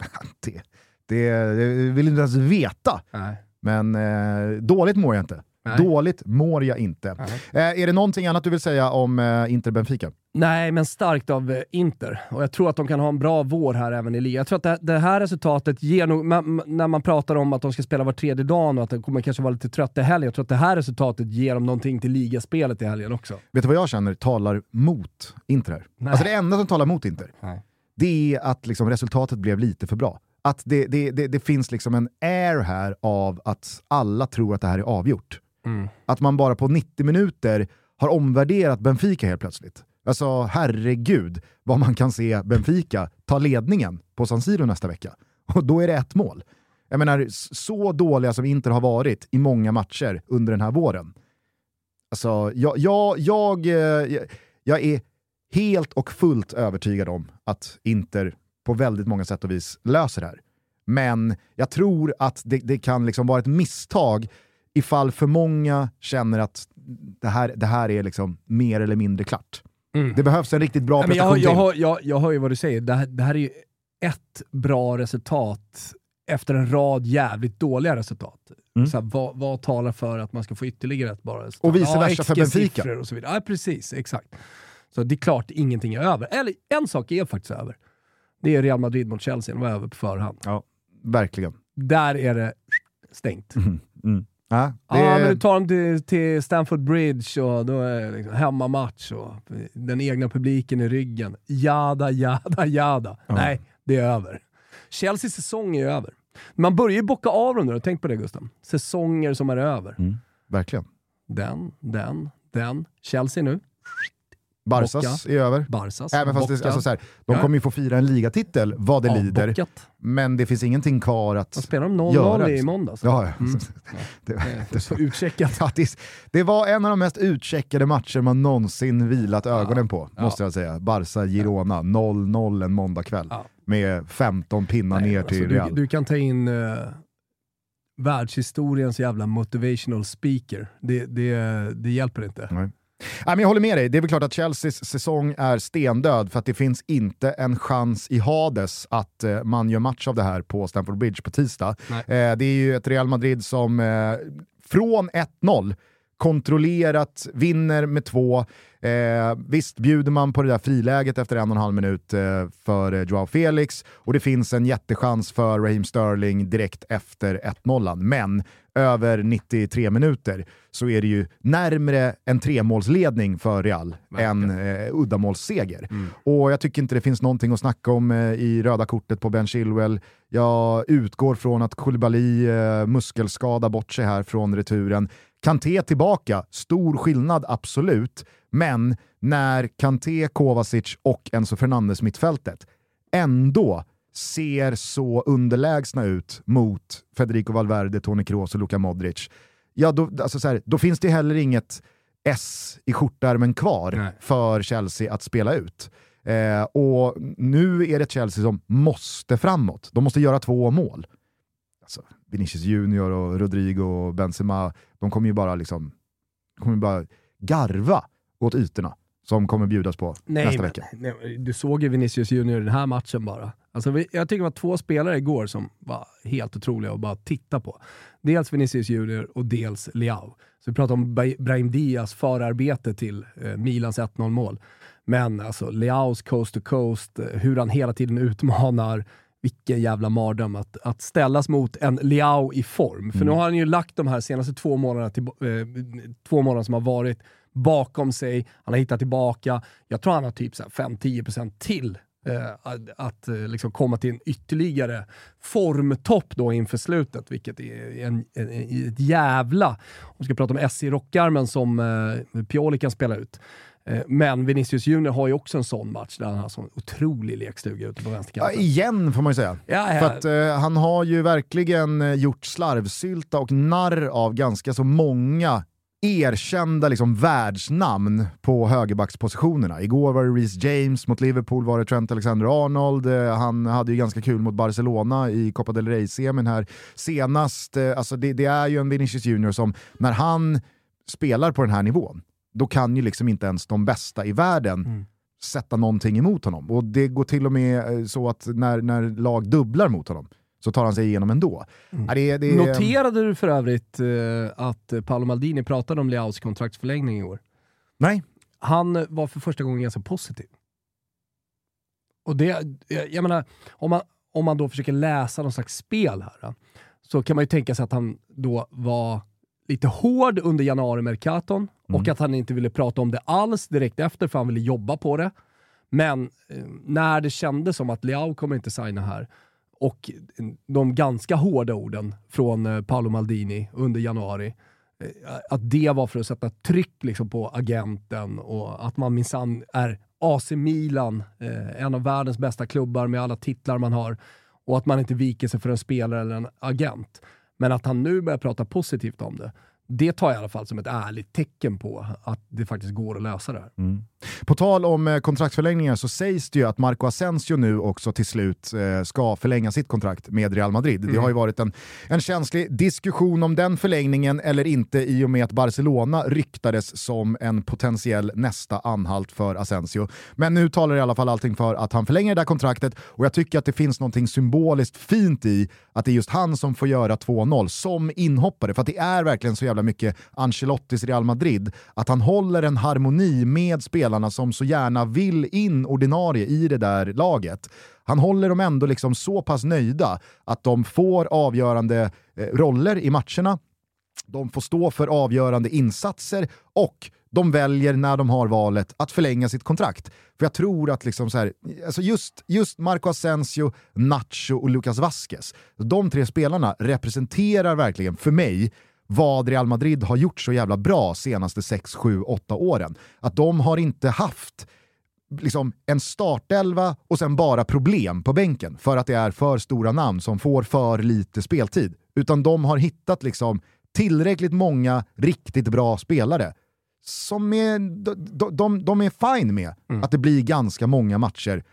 Det, det, det vill inte ens veta. Nej. Men eh, dåligt mår jag inte. Nej. Dåligt mår jag inte. Eh, är det någonting annat du vill säga om eh, Inter-Benfica? Nej, men starkt av eh, Inter. Och jag tror att de kan ha en bra vår här även i ligan. Jag tror att det, det här resultatet ger nog, man, när man pratar om att de ska spela var tredje dag och att de kommer kanske vara lite trötta i helgen, jag tror att det här resultatet ger dem någonting till ligaspelet i helgen också. Vet du vad jag känner talar mot Inter här? Nej. Alltså det enda som talar mot Inter, Nej. det är att liksom resultatet blev lite för bra. Att det, det, det, det finns liksom en air här av att alla tror att det här är avgjort. Mm. Att man bara på 90 minuter har omvärderat Benfica helt plötsligt. Alltså herregud vad man kan se Benfica ta ledningen på San Siro nästa vecka. Och då är det ett mål. Jag menar, så dåliga som Inter har varit i många matcher under den här våren. Alltså, jag, jag, jag, eh, jag, jag är helt och fullt övertygad om att Inter på väldigt många sätt och vis löser det här. Men jag tror att det, det kan liksom vara ett misstag ifall för många känner att det här, det här är liksom mer eller mindre klart. Mm. Det behövs en riktigt bra Nej, men jag, prestation jag, till. jag, jag hör ju vad du säger. Det här, det här är ju ett bra resultat efter en rad jävligt dåliga resultat. Mm. Så här, vad, vad talar för att man ska få ytterligare ett bra resultat? Och vice versa för Benfica. Och så vidare. Ja, precis. Exakt. Så det är klart ingenting är över. Eller en sak är faktiskt över. Det är Real Madrid mot Chelsea, det var över på förhand. Verkligen. Där är det stängt. Mm. Mm. Ja, Ja, det är- men du tar dem till, till Stamford Bridge och då är liksom hemmamatch och den egna publiken i ryggen. Jada, jada, jada. Nej, det är över. Chelseas säsong är över. Man börjar ju bocka av dem nu, tänk på det Gusten. Säsonger som är över. Mm. Verkligen. Den, den, den. Chelsea nu. Barsas är över. Barsas. Även fast det, alltså så här, de Ja. kommer ju få fira en ligatitel vad det lider, men det finns ingenting kvar att Vad spelar de 0-0 göra. i liksom. måndags? Ja, ja. Mm. det, Det Så utcheckat. det, det var en av de mest utcheckade matcher man någonsin vilat ögonen på, måste jag säga. Barca-Girona, 0-0 en måndagkväll. Med 15 pinnar Nej, ner alltså, till du, Real. du kan ta in uh, världshistoriens jävla motivational speaker. Det, det, det hjälper inte. Nej. Nej, men jag håller med dig, det är väl klart att Chelseas säsong är stendöd för att det finns inte en chans i Hades att eh, man gör match av det här på Stamford Bridge på tisdag. Eh, det är ju ett Real Madrid som eh, från 1-0 kontrollerat, vinner med två. Eh, visst bjuder man på det där friläget efter en och en halv minut eh, för eh, Joao Felix och det finns en jättechans för Raheem Sterling direkt efter 1-0. Men över 93 minuter så är det ju närmre en tremålsledning för Real Verkligen. än eh, uddamålsseger. Och jag tycker inte det finns någonting att snacka om eh, i röda kortet på Ben Chilwell. Jag utgår från att Koulibaly eh, muskelskadar bort sig här från returen. Kanté tillbaka, stor skillnad absolut, men när Kanté, Kovacic och Enzo Fernandes mittfältet ändå ser så underlägsna ut mot Federico Valverde, Toni Kroos och Luka Modric, ja då, alltså så här, då finns det heller inget S i skjortärmen kvar Nej. för Chelsea att spela ut. Eh, och nu är det Chelsea som måste framåt. De måste göra två mål. Vinicius Junior och Rodrigo och Benzema, de kommer ju bara liksom kommer bara garva åt ytorna som kommer bjudas på nästa men, vecka. nej, du såg ju Vinicius Junior i den här matchen bara. Alltså, vi, jag tycker det var två spelare igår som var helt otroliga att bara titta på. Dels Vinicius Junior och dels Leao. Så vi pratar om Brahim Diaz förarbete till eh, Milans 1-0 mål. Men alltså Leaos coast to coast, eh, hur han hela tiden utmanar, vilken jävla mardröm att, att ställas mot en Leao i form. För nu har han ju lagt de här senaste två månaderna, till, eh, två månaderna som har varit bakom sig, han har hittat tillbaka. Jag tror han har typ så här 5-10% till eh, att, att eh, liksom komma till en ytterligare formtopp då inför slutet, vilket är en, en, en, ett jävla, om vi ska prata om S i rockarmen som eh, Pioli kan spela ut. Eh, Men Vinicius Junior har ju också en sån match där han har sån otrolig lekstuga ute på Ja, vänsterkanten. igen får man ju säga. Ja, ja. För att eh, han har ju verkligen eh, gjort slarvsylta och narr av ganska så många erkända liksom, världsnamn på högerbackspositionerna. Igår var det Reece James, mot Liverpool var det Trent Alexander-Arnold, eh, han hade ju ganska kul mot Barcelona i Copa del Rey-semin här senast. Alltså det, det är ju en Vinicius Junior som, när han spelar på den här nivån, då kan ju liksom inte ens de bästa i världen sätta någonting emot honom. Och det går till och med eh, så att när, när lag dubblar mot honom så tar han sig igenom ändå. Ja, det, det, Noterade du för övrigt eh, att eh, Paolo Maldini pratade om Leaos kontraktsförlängning i år? Nej, Han var för första gången ganska positiv. Och det, jag jag menar, om man, om man då försöker läsa någon slags spel här, så kan man ju tänka sig att han då var lite hård under januari-merkaton och att han inte ville prata om det alls direkt efter för han ville jobba på det. Men eh, när det kändes som att Leao kommer inte signa här och de ganska hårda orden från eh, Paolo Maldini under januari, eh, att det var för att sätta tryck liksom, på agenten och att man minsann är AC Milan, eh, en av världens bästa klubbar med alla titlar man har och att man inte viker sig för en spelare eller en agent. Men att han nu börjar prata positivt om det, det tar jag i alla fall som ett ärligt tecken på att det faktiskt går att lösa det här. Mm. På tal om eh, kontraktsförlängningar så sägs det ju att Marco Asensio nu också till slut eh, ska förlänga sitt kontrakt med Real Madrid. Det har ju varit en, en känslig diskussion om den förlängningen eller inte i och med att Barcelona ryktades som en potentiell nästa anhalt för Asensio. Men nu talar i alla fall allting för att han förlänger det där kontraktet och jag tycker att det finns någonting symboliskt fint i att det är just han som får göra 2-0 som inhoppare. För att det är verkligen så jävla mycket Ancelottis Real Madrid att han håller en harmoni med spelarna som så gärna vill in ordinarie i det där laget. Han håller dem ändå liksom så pass nöjda att de får avgörande eh, roller i matcherna, de får stå för avgörande insatser och de väljer när de har valet att förlänga sitt kontrakt. För jag tror att liksom så här, alltså just, just Marco Asensio, Nacho och Lucas Vasquez, de tre spelarna representerar verkligen för mig vad Real Madrid har gjort så jävla bra senaste 6, 7, 8 åren. Att de har inte haft liksom en startelva och sen bara problem på bänken för att det är för stora namn som får för lite speltid. Utan de har hittat liksom tillräckligt många riktigt bra spelare som är, de, de, de är fine med att det blir ganska många matcher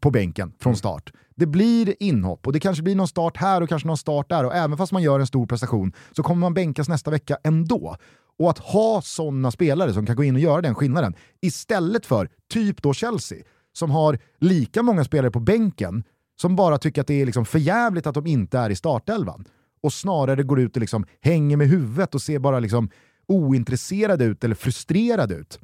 på bänken från start. Det blir inhopp och det kanske blir någon start här och kanske någon start där och även fast man gör en stor prestation så kommer man bänkas nästa vecka ändå. Och att ha sådana spelare som kan gå in och göra den skillnaden istället för typ då Chelsea som har lika många spelare på bänken som bara tycker att det är liksom förjävligt att de inte är i startelvan och snarare går ut och liksom hänger med huvudet och ser bara liksom ointresserade ut eller frustrerade ut.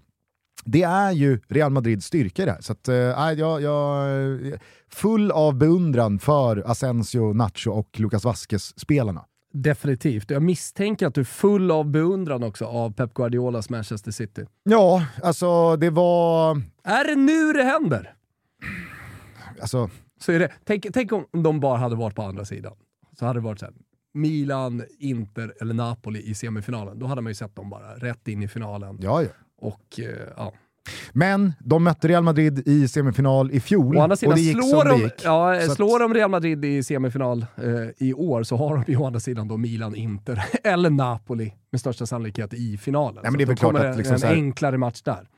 Det är ju Real Madrids styrka det här. Så att, eh, jag, jag är full av beundran för Asensio, Nacho och Lucas Vasquez-spelarna. Definitivt. Jag misstänker att du är full av beundran också av Pep Guardiolas Manchester City. Ja, alltså det var... Är det nu det händer? Alltså, Så är det. Tänk, tänk om de bara hade varit på andra sidan. Så hade det varit så här, Milan, Inter eller Napoli i semifinalen. Då hade man ju sett dem bara rätt in i finalen. ja, ja. Och eh, ja. Men de mötte Real Madrid i semifinal i fjol Å andra sidan, och det gick slår, som de, gick. ja, slår de Real Madrid i semifinal eh, i år så har de ju å andra sidan då Milan, Inter eller Napoli med största sannolikhet i finalen. men Så det är väl klart att liksom en här- enklare match där.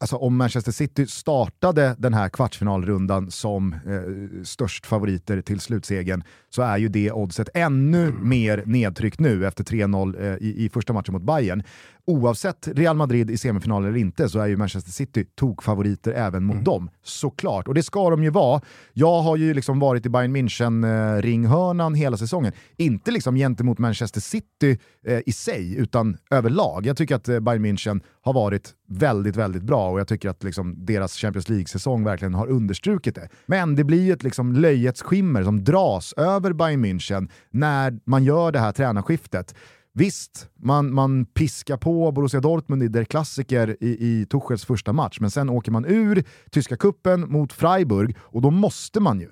alltså om Manchester City startade den här kvartsfinalrundan som eh, störst favoriter till slutsegern så är ju det oddset ännu mer nedtryckt nu efter 3-0 eh, i, i första matchen mot Bayern. Oavsett Real Madrid i semifinal eller inte så är ju Manchester City tokfavoriter även mot dem, såklart. Och det ska de ju vara. Jag har ju liksom varit i Bayern München-ringhörnan hela säsongen. Inte liksom gentemot Manchester City eh, i sig, utan överlag. Jag tycker att eh, Bayern München har varit väldigt, väldigt bra och jag tycker att liksom deras Champions League-säsong verkligen har understrukit det. Men det blir ju ett liksom löjets skimmer som dras över Bayern München när man gör det här tränarskiftet. Visst, man, man piskar på Borussia Dortmund i der Klassiker i, i Tuchels första match, men sen åker man ur tyska kuppen mot Freiburg och då måste man ju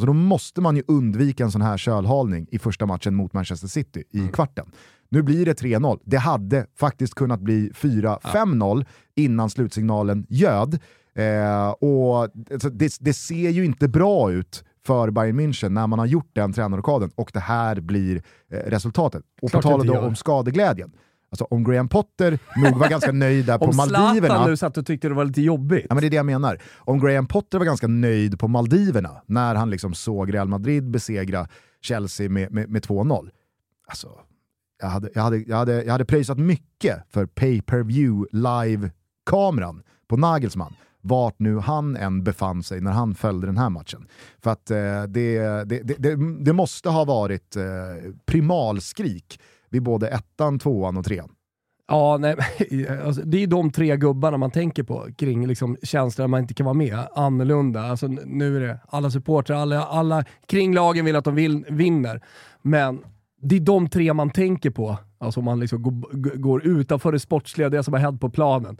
så då måste man ju undvika en sån här kölhalning i första matchen mot Manchester City i kvarten. Nu blir det 3-0. Det hade faktiskt kunnat bli 4-5-0 innan slutsignalen ljöd. Eh, och alltså, det, det ser ju inte bra ut för Bayern München när man har gjort den tränarrockaden och det här blir eh, resultatet. Och Klart på tal om skadeglädjen. Alltså om Graham Potter nog var ganska nöjd där på Om Maldiverna. Zlatan nu satt och tyckte det var lite jobbigt. Ja, men det är det jag menar. Om Graham Potter var ganska nöjd på Maldiverna när han liksom såg Real Madrid besegra Chelsea med, med, med 2-0. Alltså, jag hade, jag, hade, jag, hade, jag hade pröjsat mycket för pay-per-view live-kameran på Nagelsmann vart nu han än befann sig när han följde den här matchen. För att eh, det, det, det, det, måste ha varit eh, primalskrik vid både ettan, tvåan och trean. Ja, nej, alltså, det är ju de tre gubbarna man tänker på kring liksom, känslor man inte kan vara med. Annorlunda. Alltså, nu är det alla supportrar, alla, alla kring lagen vill att de vill, vinner. Men det är de tre man tänker på. Alltså om man liksom går, går utanför det sportsliga, det som har hänt på planen.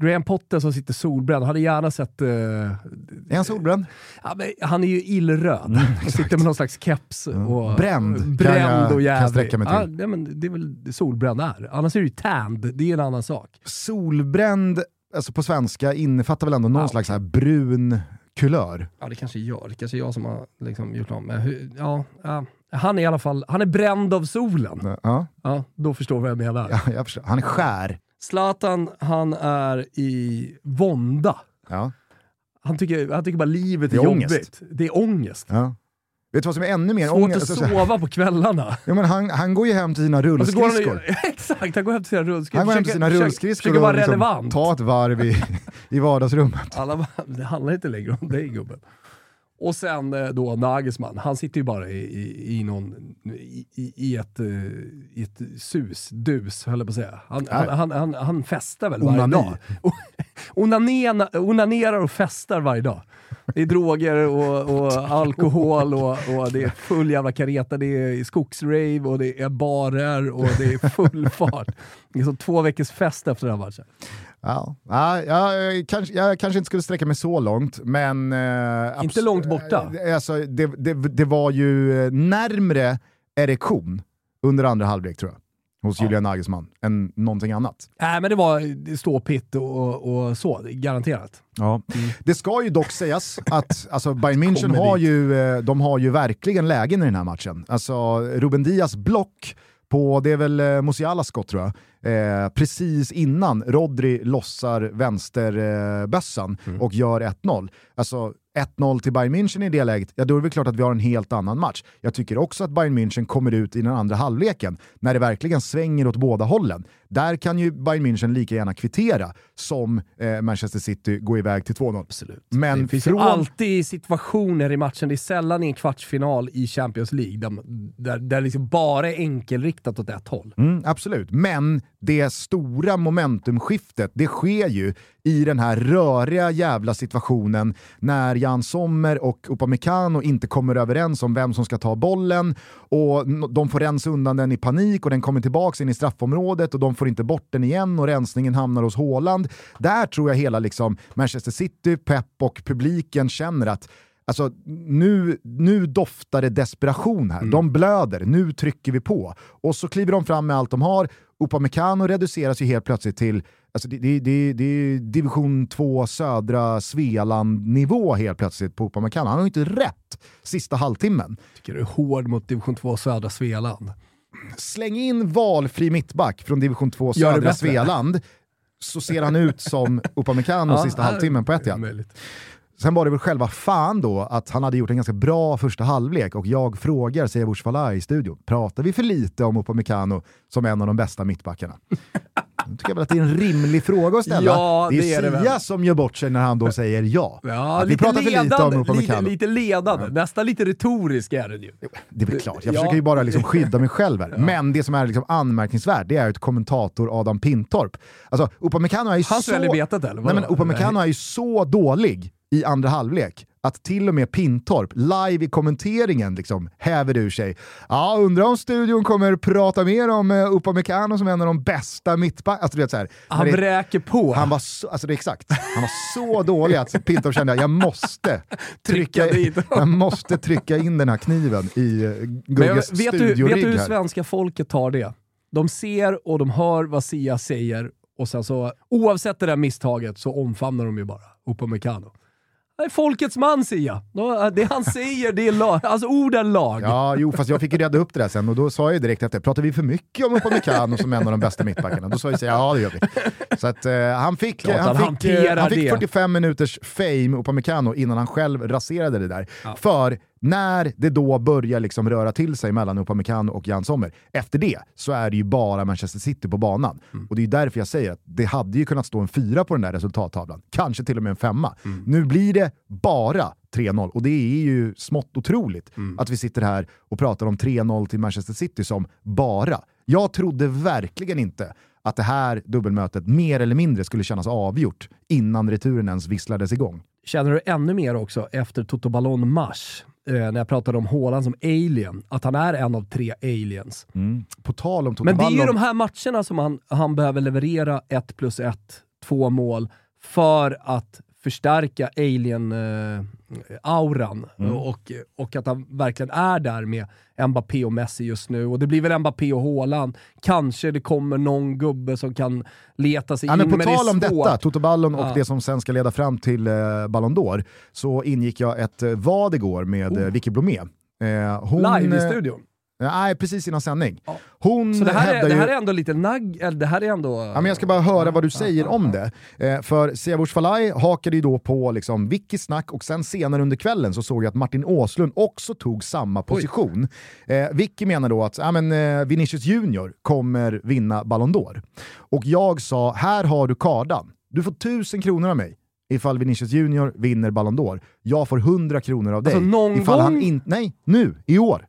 Graham Potter som sitter solbränd, hade gärna sett... eh, Är han solbränd? ja, han är ju illröd. han sitter med någon slags keps. Och, Bränd kan Bränd jag- och kan jag jävlig. sträcka mig till. Ja, men det är väl det solbränd är. Annars är det ju tanned, det är en annan sak. solbränd, alltså på svenska, innefattar väl ändå någon Ja. slags här brun kulör. Ja, det kanske gör. Det kanske är jag som har liksom gjort om. Ja, ja. Han är i alla fall han är bränd av solen. Ja, Ja, då förstår du vad jag menar. ja, jag förstår. Han är skär. Zlatan, han är i vånda. Ja, Han tycker, han tycker bara livet är, Det är jobbigt. ångest. Det är ångest. ja. Vet du vad som är ännu mer Svårt ångest? att Alltså, så här- sova på kvällarna. ja, men han, han går ju hem till sina rullskridskor. han, exakt, han går hem till sina rullskridskor. Han går hem till Försöker- sina försöker- rullskridskor Försöker vara och liksom ta ett varv i, i vardagsrummet. Alla, det handlar inte längre om dig gubben. Och sen eh, då Nagelsmann, han sitter ju bara i, i, i, någon, i, i- ett, eh, i ett sus, dus höll jag på att säga. Han, han, han, han, han festar väl varje Onani. dag. Onanena, onanerar och festar varje dag. Det är droger och, och alkohol och, och det är full jävla kareta. Det är skogsrave och det är barer och det är full fart. Det är som två veckors fest efter den här matchen. Ja. Ja, jag, kanske, jag kanske inte skulle sträcka mig så långt, men... Eh, Inte långt borta. eh, Alltså, det, det, det var ju eh, närmre erektion under andra halvlek tror jag, hos Julian Nagelsmann, än någonting annat. Nej, men det var ståpitt och, och så, garanterat. Ja. Det ska ju dock sägas att alltså, Bayern München har dit. ju, eh, de har ju verkligen lägen i den här matchen. Alltså Ruben Dias block på, det är väl Musialas skott tror jag, eh, precis innan Rodri lossar vänsterbössan Mm. och gör 1-0. Alltså 1-0 till Bayern München i det läget, ja då är det väl klart att vi har en helt annan match. Jag tycker också att Bayern München kommer ut i den andra halvleken, när det verkligen svänger åt båda hållen. Där kan ju Bayern München lika gärna kvittera som eh, Manchester City gå iväg till 2-0. Absolut. Men det finns från- alltid situationer i matchen, det är sällan i en kvartsfinal i Champions League, där, där, där liksom bara är enkelriktat åt ett håll. Mm, absolut, men det stora momentumskiftet det sker ju i den här röriga jävla situationen när Jan Sommer och Upamecano inte kommer överens om vem som ska ta bollen och de får rensa undan den i panik och den kommer tillbaka in i straffområdet och de får inte bort den igen och rensningen hamnar hos Haaland. Där tror jag hela liksom Manchester City, Pep och publiken känner att Alltså, nu, nu doftar det desperation här. Mm. De blöder, nu trycker vi på. Och så kliver de fram med allt de har. Upamecano reduceras ju helt plötsligt till alltså det, det, det, det är division 2 södra Svealand-nivå helt plötsligt på Upamecano. Han har ju inte rätt sista halvtimmen. Tycker du är hård mot division 2 södra Svealand? Släng in valfri mittback från division 2 södra Svealand så ser han ut som Upamecano ja, sista halvtimmen på Etihad. Sen var det väl själva fan då att han hade gjort en ganska bra första halvlek och jag frågar Siavush Falai i studion, pratar vi för lite om Upamecano som en av de bästa mittbackarna? Jag tycker väl att det är en rimlig fråga att ställa. Ja, det är, det är Sia som gör bort sig när han då säger ja. ja vi pratar ledande, för lite om Upamecano. Lite, lite ledande, ja. nästan lite retorisk är det ju. Det är väl klart, jag ja. försöker ju bara liksom skydda mig själv här. Men det som är liksom anmärkningsvärt det är att kommentator Adam Pintorp, alltså Upamecano är ju Han så... Han eller? Nej men Upamecano är ju så dålig i andra halvlek att till och med Pintorp live i kommenteringen liksom häver ur sig. Ja, undrar om studion kommer prata mer om uh, Upamecano som en av de bästa mittbackarna. Alltså, han vräker på. Han var så, alltså det är exakt, han var så dålig att Pintorp kände att jag måste trycka, jag måste trycka in den här kniven i uh, Gugges studiorigg. Vet du hur svenska folket tar det? De ser och de hör vad Sia säger och sen så, oavsett det där misstaget så omfamnar de ju bara Upamecano. Är folkets man Sia. Det han säger, det är lag. Alltså orden lag. Ja, jo, fast jag fick ju reda upp det där sen och då sa jag direkt efter, pratar vi för mycket om Upamecano som en av de bästa mittbackarna? Då sa jag ja det gör vi. Så att uh, han fick, Klart, han, han fick, uh, han fick 45 minuters fame, Upamecano, innan han själv raserade det där. Ja. För när det då börjar liksom röra till sig mellan Upamecano och Jan Sommer, efter det så är det ju bara Manchester City på banan. Mm. Och det är därför jag säger att det hade ju kunnat stå en fyra på den där resultattavlan. Kanske till och med en femma. Mm. Nu blir det bara 3-0 och det är ju smått otroligt mm. att vi sitter här och pratar om 3-0 till Manchester City som bara. Jag trodde verkligen inte att det här dubbelmötet mer eller mindre skulle kännas avgjort innan returen ens visslades igång. Känner du ännu mer också efter Toto Ballon Mars när jag pratade om Håland som alien, att han är en av tre aliens. Mm. På tal om Toto Men det är ju de här matcherna som han, han behöver leverera ett plus ett, två mål, för att förstärka alien-auran eh, mm. och, och att han verkligen är där med Mbappé och Messi just nu. Och det blir väl Mbappé och Haaland. Kanske det kommer någon gubbe som kan leta sig ja, in, men På men tal om detta, Toto Ballon och ja. det som sen ska leda fram till eh, Ballon d'Or, så ingick jag ett eh, vad igår med oh. Vicky Blomé. Eh, Live i studion? Nej, precis innan sändning. Hon så det här, är, det här är ändå lite nagg, eller det här är ändå... Ja, men jag ska bara höra vad du säger om det. Eh, för Siavush Falai hakade ju då på liksom Vickys snack och sen senare under kvällen så såg jag att Martin Åslund också tog samma position. Eh, Vicky menar då att ja, men, eh, Vinicius Junior kommer vinna Ballon d'Or. Och jag sa, här har du kardan. Du får tusen kronor av mig ifall Vinicius Junior vinner Ballon d'Or. Jag får 100 kronor av dig. Alltså någon ifall gång? Han in, nej, nu, i år.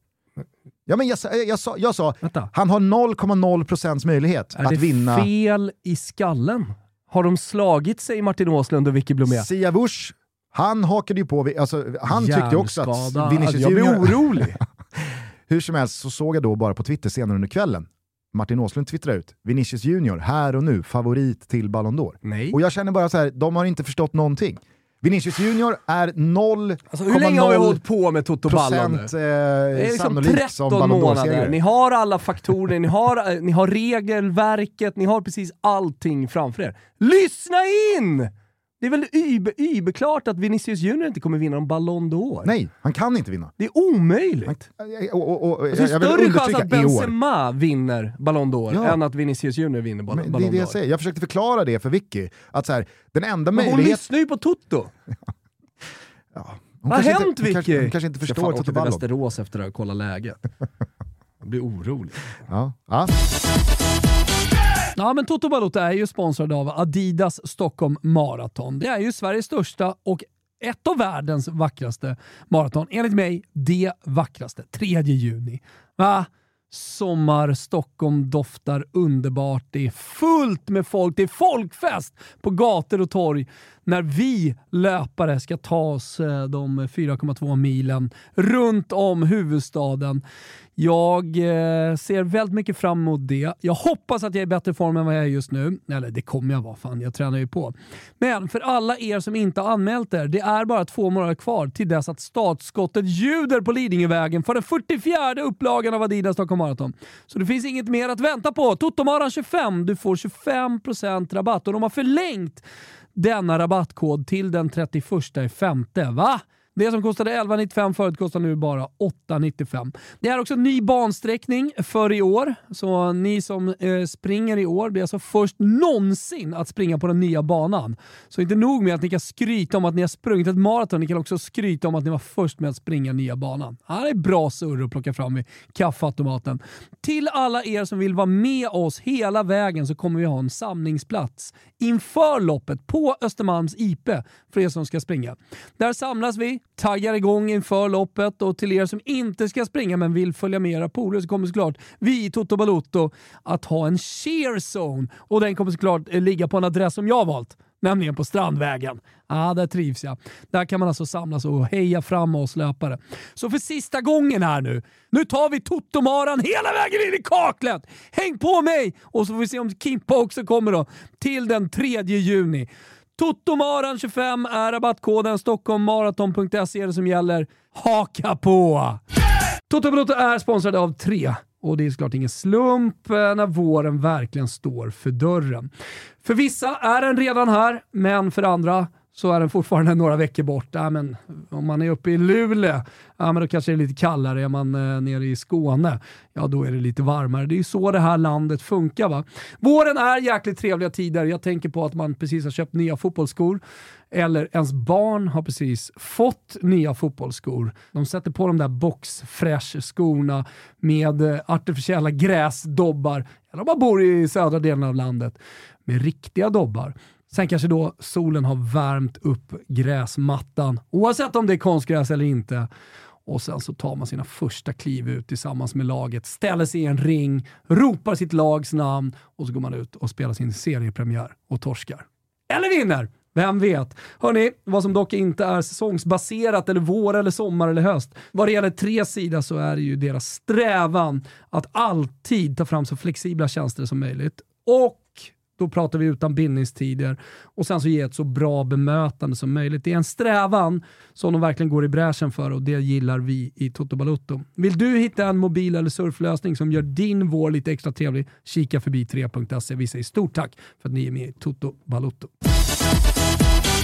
Ja, men jag, jag, jag sa, jag sa han har 0,0% möjlighet är att vinna. Är det fel i skallen? Har de slagit sig Martin Åslund och Vicky Blomé? Siavush, han hakade ju på, alltså, han tyckte också att Vinicius Jag blir orolig. Hur som helst så såg jag då bara på Twitter senare under kvällen Martin Åslund twittrar ut Vinicius Junior, här och nu, favorit till Ballon d'Or. Nej. Och jag känner bara så här, de har inte förstått någonting. Vinicius Junior är 0, alltså, Hur länge har vi hållit på med Toto Ballon? Eh, det är liksom 13 månader. Ni har alla faktorer, ni har, eh, ni har regelverket, ni har precis allting framför er. Lyssna in! Det är väl überklart att Vinicius Junior inte kommer vinna en Ballon d'Or? Nej, han kan inte vinna. Det är omöjligt. Och, och, och, alltså, det är större chans att Benzema vinner Ballon d'Or ja. än att Vinicius Junior vinner Ballon d'Or. Det är det jag säger. Jag försökte förklara det för Vicky. Att så här, den enda Men hon lyssnar ju på Toto! ja. Vad har hänt Vicky? Hon kanske, hon kanske inte förstår Toto Ballon. Jag till Västerås efter att kolla läget. Jag blir orolig. Ja. ja. Ja, men Toto Balotto är ju sponsrad av Adidas Stockholm Marathon. Det är ju Sveriges största och ett av världens vackraste maraton. Enligt mig det vackraste. 3 juni. Va? Sommar, Stockholm doftar underbart. Det är fullt med folk. Det är folkfest på gator och torg när vi löpare ska ta oss eh, de 4,2 milen runt om huvudstaden. Jag eh, ser väldigt mycket fram emot det. Jag hoppas att jag är i bättre form än vad jag är just nu. Eller det kommer jag vara, fan jag tränar ju på. Men för alla er som inte har anmält er, det är bara två månader kvar till dess att startskottet ljuder på Lidingövägen för den 44 upplagan av Adidas Stockholm Marathon. Så det finns inget mer att vänta på. Totomaran 25, du får 25% rabatt och de har förlängt denna rabattkod till den 31 femte. Va? Det som kostade 11,95 förut kostar nu bara 8,95. Det är också ny bansträckning för i år, så ni som eh, springer i år blir alltså först någonsin att springa på den nya banan. Så inte nog med att ni kan skryta om att ni har sprungit ett maraton, ni kan också skryta om att ni var först med att springa nya banan. det är bra surr att plocka fram i kaffeautomaten. Till alla er som vill vara med oss hela vägen så kommer vi ha en samlingsplats inför loppet på Östermalms IP för er som ska springa. Där samlas vi, taggar igång inför loppet och till er som inte ska springa men vill följa med era polare så kommer såklart vi i Toto Balotto att ha en cheer zone och den kommer såklart eh, ligga på en adress som jag har valt nämligen på Strandvägen. Ja, där trivs jag. Där kan man alltså samlas och heja fram oss löpare. Så för sista gången här nu, nu tar vi Totomaran hela vägen in i kaklet! Häng på mig! Och så får vi se om Kimpa också kommer då, till den 3 juni. Totomaran25 är rabattkoden. Stockholmmaraton.se är det som gäller. Haka på! Toto Balotto är sponsrade av Tre och det är såklart ingen slump eh, när våren verkligen står för dörren. För vissa är den redan här, men för andra så är den fortfarande några veckor bort. Ja, men om man är uppe i Luleå, ja, men då kanske det är lite kallare. Är man eh, nere i Skåne, ja då är det lite varmare. Det är ju så det här landet funkar. va. Våren är jäkligt trevliga tider. Jag tänker på att man precis har köpt nya fotbollsskor eller ens barn har precis fått nya fotbollsskor. De sätter på de där boxfresh-skorna med eh, artificiella gräsdobbar, eller om man bor i södra delen av landet, med riktiga dobbar. Sen kanske då solen har värmt upp gräsmattan, oavsett om det är konstgräs eller inte. Och sen så tar man sina första kliv ut tillsammans med laget, ställer sig i en ring, ropar sitt lags namn och så går man ut och spelar sin seriepremiär och torskar. Eller vinner! Vem vet? Hörni, vad som dock inte är säsongsbaserat eller vår eller sommar eller höst. Vad det gäller tre sida så är det ju deras strävan att alltid ta fram så flexibla tjänster som möjligt. Och då pratar vi utan bindningstider och sen så ge ett så bra bemötande som möjligt. Det är en strävan som de verkligen går i bräschen för och det gillar vi i Toto Balutto. Vill du hitta en mobil eller surflösning som gör din vår lite extra trevlig? Kika förbi 3.se. Vi säger stort tack för att ni är med i Toto Balutto.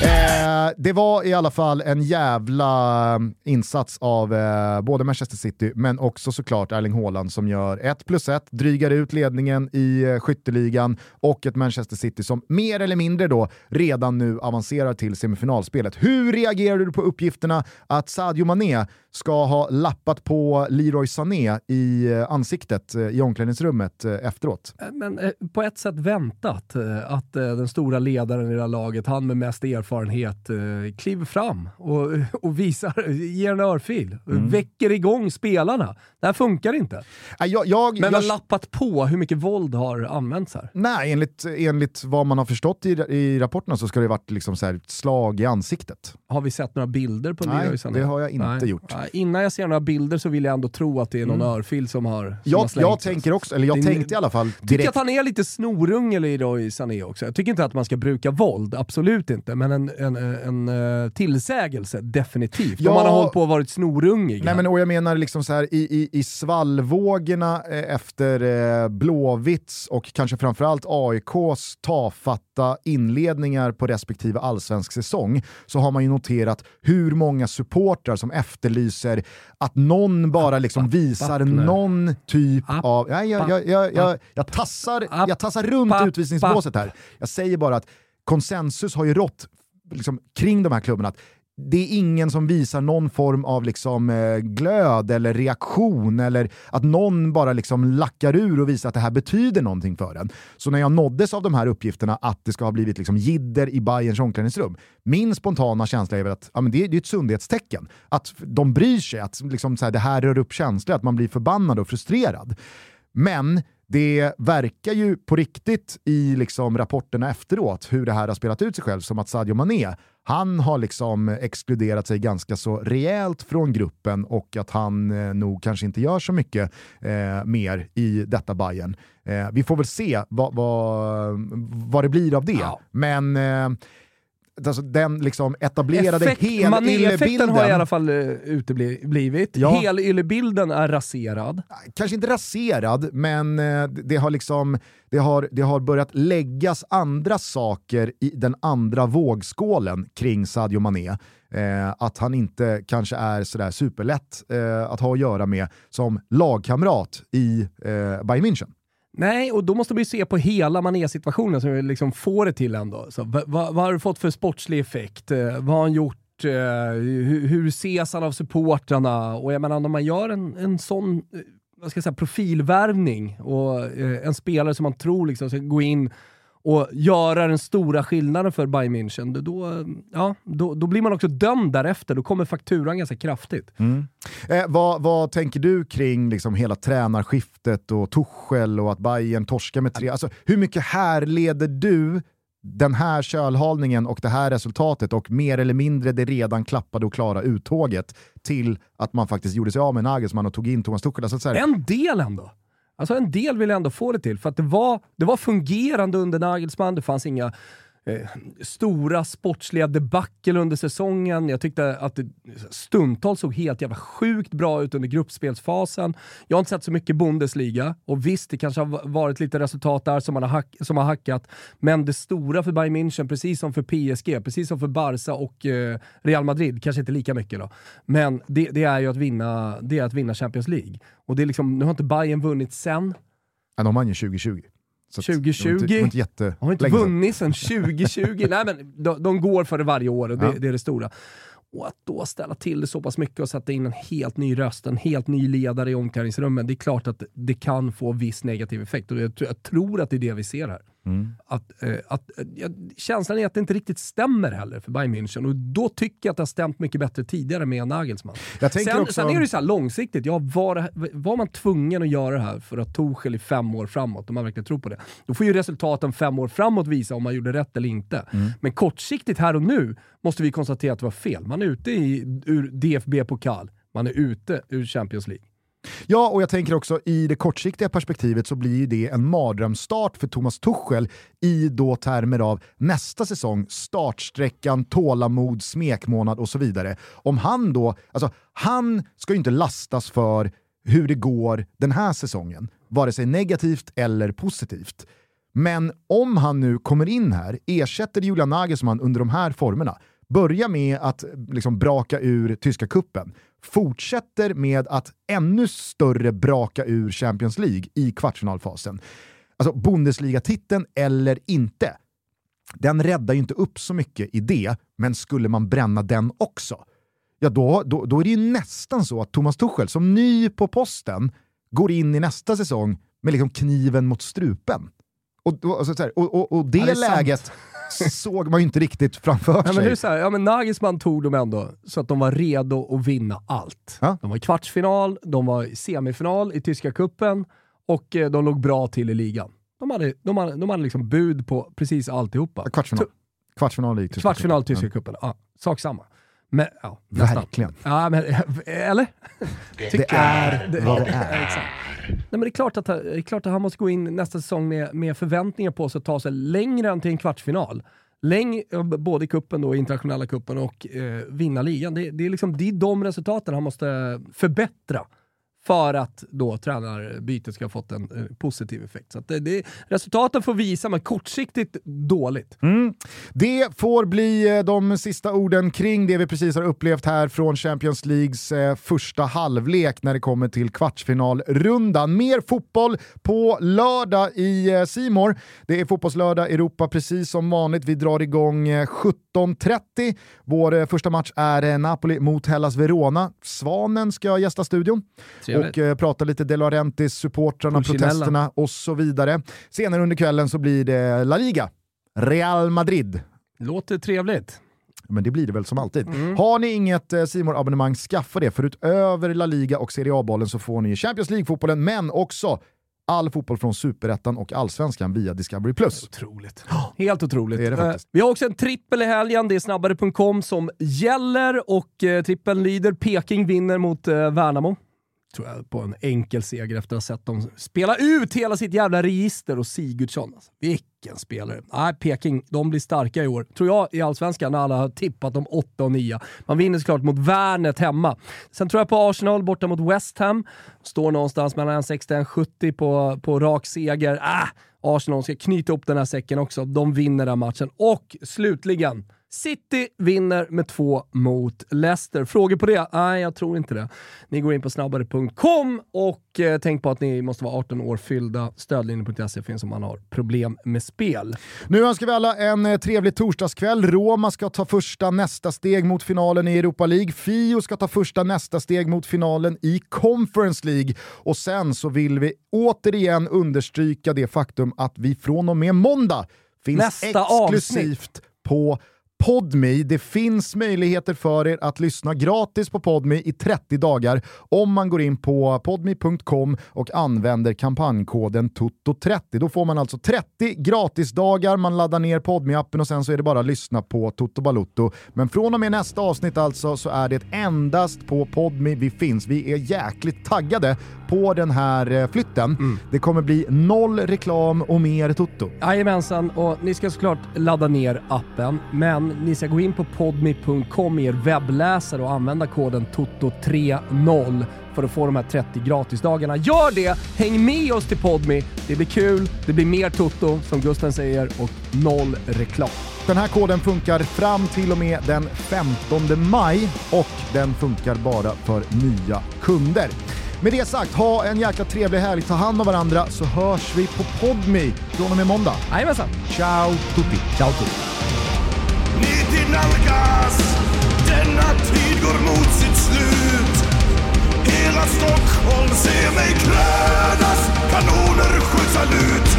Eh, det var i alla fall en jävla eh, insats av eh, både Manchester City men också såklart Erling Haaland som gör 1 plus 1, drygar ut ledningen i eh, skytteligan och ett Manchester City som mer eller mindre då redan nu avancerar till semifinalspelet. Hur reagerar du på uppgifterna att Sadio Mané ska ha lappat på Leroy Sané i eh, ansiktet eh, i omklädningsrummet eh, efteråt? Men på ett sätt väntat att den stora ledaren i det här laget, han med mest erfarenhet kliver fram och, och visar, ger en örfil. Mm. Väcker igång spelarna. Det här funkar inte. Jag, jag, Men jag, lappat på hur mycket våld har använts här? Nej, enligt, enligt vad man har förstått i, i rapporterna så ska det varit liksom så här, slag i ansiktet. Har vi sett några bilder på Nej, Leroy Sané? det har jag inte Nej. gjort. Nej, innan jag ser några bilder så vill jag ändå tro att det är någon mm. örfil som har, som jag, har Jag tänker också, eller jag det, tänkte i alla fall direkt. tycker att han är lite snorunge Leroy Sané också. Jag tycker inte att man ska bruka våld, absolut inte. Men en, en, en, en tillsägelse, definitivt. Ja, Om man har hållit på och varit snorungig. Nej, men, och jag menar liksom så här, i, i, i svallvågorna eh, efter eh, Blåvitts och kanske framförallt AIKs tafatta inledningar på respektive allsvensk säsong så har man ju noterat hur många supportrar som efterlyser att någon bara liksom visar någon typ av... Ja, jag, jag, jag, jag, jag, tassar, jag tassar runt utvisningsbåset här. Jag säger bara att konsensus har ju rått liksom, kring de här klubbarna att det är ingen som visar någon form av liksom, eh, glöd eller reaktion eller att någon bara liksom lackar ur och visar att det här betyder någonting för en. Så när jag nåddes av de här uppgifterna att det ska ha blivit liksom jidder i Bayerns omklädningsrum, min spontana känsla är väl att ja, men det, det är ett sundhetstecken. Att de bryr sig, att liksom, så här, det här rör upp känslor, att man blir förbannad och frustrerad. Men det verkar ju på riktigt i liksom rapporterna efteråt hur det här har spelat ut sig själv som att Sadio Mané, han har liksom exkluderat sig ganska så rejält från gruppen och att han eh, nog kanske inte gör så mycket eh, mer i detta Bayern. Eh, vi får väl se vad, vad, vad det blir av det. Ja. Men eh, alltså den liksom etablerade Effekt, helylle har i alla fall uh, uteblivit. Ja. Helylle-bilden är raserad. Kanske inte raserad, men uh, det, har liksom, det, har, det har börjat läggas andra saker i den andra vågskålen kring Sadio Mané. Uh, att han inte kanske är sådär superlätt att ha att göra med som lagkamrat i Bayern München. Nej, och då måste man ju se på hela Mané-situationen som liksom får det till ändå. Så, vad, vad, har det fått för sportslig effekt? Eh, vad har han gjort? Eh, hur, hur ses han av supportrarna? Och jag menar, om man gör en, en sån eh, vad ska jag säga, profilvärvning och en spelare som man tror liksom ska gå in och göra den stora skillnaden för Bayern München, då, ja, då, då blir man också dömd därefter. Då kommer fakturan ganska kraftigt. Mm. Eh, vad, vad, tänker du kring liksom hela tränarskiftet och Tuchel och att Bayern torskar med tre? Alltså, hur mycket härleder du den här kölhalningen och det här resultatet och mer eller mindre det redan klappade och klara uttåget till att man faktiskt gjorde sig av med Nagelsmann och tog in Thomas Tuchel. Alltså, en del ändå! Alltså en del vill jag ändå få det till, för att det var, det var fungerande under Nagelsmann, det fanns inga eh, stora sportsliga debacle under säsongen. Jag tyckte att det stundtals såg helt jävla sjukt bra ut under gruppspelsfasen. Jag har inte sett så mycket Bundesliga och visst, det kanske har varit lite resultat där som, man har, hack, som har hackat. Men det stora för Bayern München, precis som för PSG, precis som för Barca och eh, Real Madrid, kanske inte lika mycket då, men det, det, är ju att vinna, det är att vinna Champions League. Och det är liksom, nu har inte Bayern vunnit sen. Ja, de vann ju 2020. 2020. Det var inte, jätte har inte vunnit sedan 2020. Nej, men de, de, går för det varje år och det, ja. det är det stora. Och att då ställa till det så pass mycket och sätta in en helt ny röst, en helt ny ledare i omklädningsrummet, det är klart att det kan få viss negativ effekt. Och jag, jag tror att det är det vi ser här. Mm. Att, eh, att, eh, känslan är att det inte riktigt stämmer heller för Bayern München och då tycker jag att det har stämt mycket bättre tidigare med Nagelsmann. sen, också... sen är det så långsiktigt, ja, var, var man tvungen att göra det här för att Torshäll i fem år framåt, om man verkligen tror på det, då får ju resultaten fem år framåt visa om man gjorde rätt eller inte. Mm. Men kortsiktigt här och nu måste vi konstatera att det var fel. Man är ute i, ur DFB-pokal, man är ute ur Champions League. Ja, och jag tänker också i det kortsiktiga perspektivet så blir det en mardrömsstart för Thomas Tuchel i då termer av nästa säsong, startsträckan, tålamod, smekmånad och så vidare. Om han då, alltså han ska ju inte lastas för hur det går den här säsongen, vare sig negativt eller positivt. Men om han nu kommer in här, ersätter Julian Nagelsmann under de här formerna, börja med att liksom braka ur tyska kuppen fortsätter med att ännu större braka ur Champions League i kvartsfinalfasen. Alltså Bundesliga-titeln eller inte. Den räddar ju inte upp så mycket i det, men skulle man bränna den också, ja då, då, då är det ju nästan så att Thomas Tuchel som ny på posten går in i nästa säsong med liksom kniven mot strupen. Och, och, och, och, och det, det läget sant såg man ju inte riktigt framför ja, sig. Men så här, ja, men Nagelsmann tog dem ändå så att de var redo att vinna allt. Ja? De var i kvartsfinal, de var i semifinal i tyska kuppen och eh, de låg bra till i ligan. De hade, de hade, de hade liksom bud på precis alltihopa. Kvartsfinal. Kvartsfinal i tyska Kvartsfinal tyska kuppen, ja. Sak samma. Men, ja, Verkligen. Ja, men, eller? Det, det är det, vad det är. Nej, men det, är klart att, det är klart att han måste gå in nästa säsong med, med förväntningar på sig att ta sig längre än till en kvartsfinal. Läng, både i kuppen då, internationella kuppen och eh, vinna ligan. Det, det, är liksom, det är de resultaten han måste förbättra för att då tränarbytet ska ha fått en eh, positiv effekt. Så det, det, resultaten får visa, men kortsiktigt dåligt. Mm. Det får bli eh, de sista orden kring det vi precis har upplevt här från Champions Leagues eh, första halvlek när det kommer till kvartsfinalrundan. Mer fotboll på lördag i eh, Simor. Det är fotbollslördag Europa precis som vanligt. Vi drar igång eh, 17.30. Vår eh, första match är eh, Napoli mot Hellas Verona. Svanen ska gästa studion Trevligt. Och eh, prata lite De Laurentiis, supportrarna, protesterna och så vidare. Senare under kvällen så blir det La Liga. Real Madrid. Låter trevligt. Men det blir det väl som alltid. Mm. Har ni inget eh, simor abonnemang skaffa det. För utöver La Liga och Serie A-bollen så får ni Champions League-fotbollen, men också all fotboll från Superettan och Allsvenskan via Discovery+. Otroligt. Helt otroligt. Det det. Eh, Vi har också en trippel i helgen. Det är snabbare.com som gäller och eh, trippeln lyder Peking vinner mot eh, Värnamo. Tror jag på en enkel seger efter att ha sett dem spela ut hela sitt jävla register och Sigurdsson. Alltså, vilken spelare. Nej, Peking, de blir starka i år. Tror jag i Allsvenskan när alla har tippat dem 8 och 9. Man vinner såklart mot Värnet hemma. Sen tror jag på Arsenal borta mot West Ham. Står någonstans mellan 1,60 och på, på rak seger. Ah, Arsenal ska knyta upp den här säcken också. De vinner den matchen. Och slutligen, City vinner med två mot Leicester. Frågor på det? Nej, jag tror inte det. Ni går in på snabbare.com och eh, tänk på att ni måste vara 18 år fyllda. Stödlinjen.se finns om man har problem med spel. Nu önskar vi alla en eh, trevlig torsdagskväll. Roma ska ta första nästa steg mot finalen i Europa League. Fio ska ta första nästa steg mot finalen i Conference League. Och sen så vill vi återigen understryka det faktum att vi från och med måndag finns Nästa exklusivt på Podme. Det finns möjligheter för er att lyssna gratis på Podme i 30 dagar om man går in på podme.com och använder kampanjkoden TOTO30. Då får man alltså 30 gratisdagar, man laddar ner podme appen och sen så är det bara att lyssna på Toto Balutto. Men från och med nästa avsnitt alltså så är det endast på Podme vi finns. Vi är jäkligt taggade på den här eh, flytten. Det kommer bli noll reklam och mer Toto. Jajamensan, och ni ska såklart ladda ner appen, men ni ska gå in på podme.com i er webbläsare och använda koden TOTO30 för att få de här 30 gratisdagarna. Gör det! Häng med oss till Podme. Det blir kul, det blir mer Toto, som Gusten säger, och noll reklam. Den här koden funkar fram till och med den 15 maj och den funkar bara för nya kunder. Med det sagt, ha en jäkla trevlig helg, ta hand om varandra så hörs vi på Podme från och med måndag. Jajamensan! Ciao tutti! Ciao tutti! Nitid nalkas, denna tid går mot sitt slut. Hela Stockholm ser mig krönas, kanoner skjuts ut.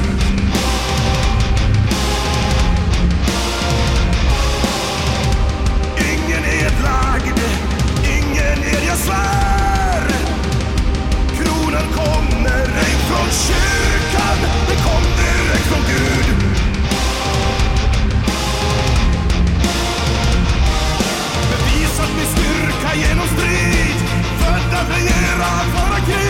Ingen edlagd, ingen ed, jag svär. Kronan kommer ej från kyrkan, den kom direkt från Gud. genom strid. Födda, regera, föra krig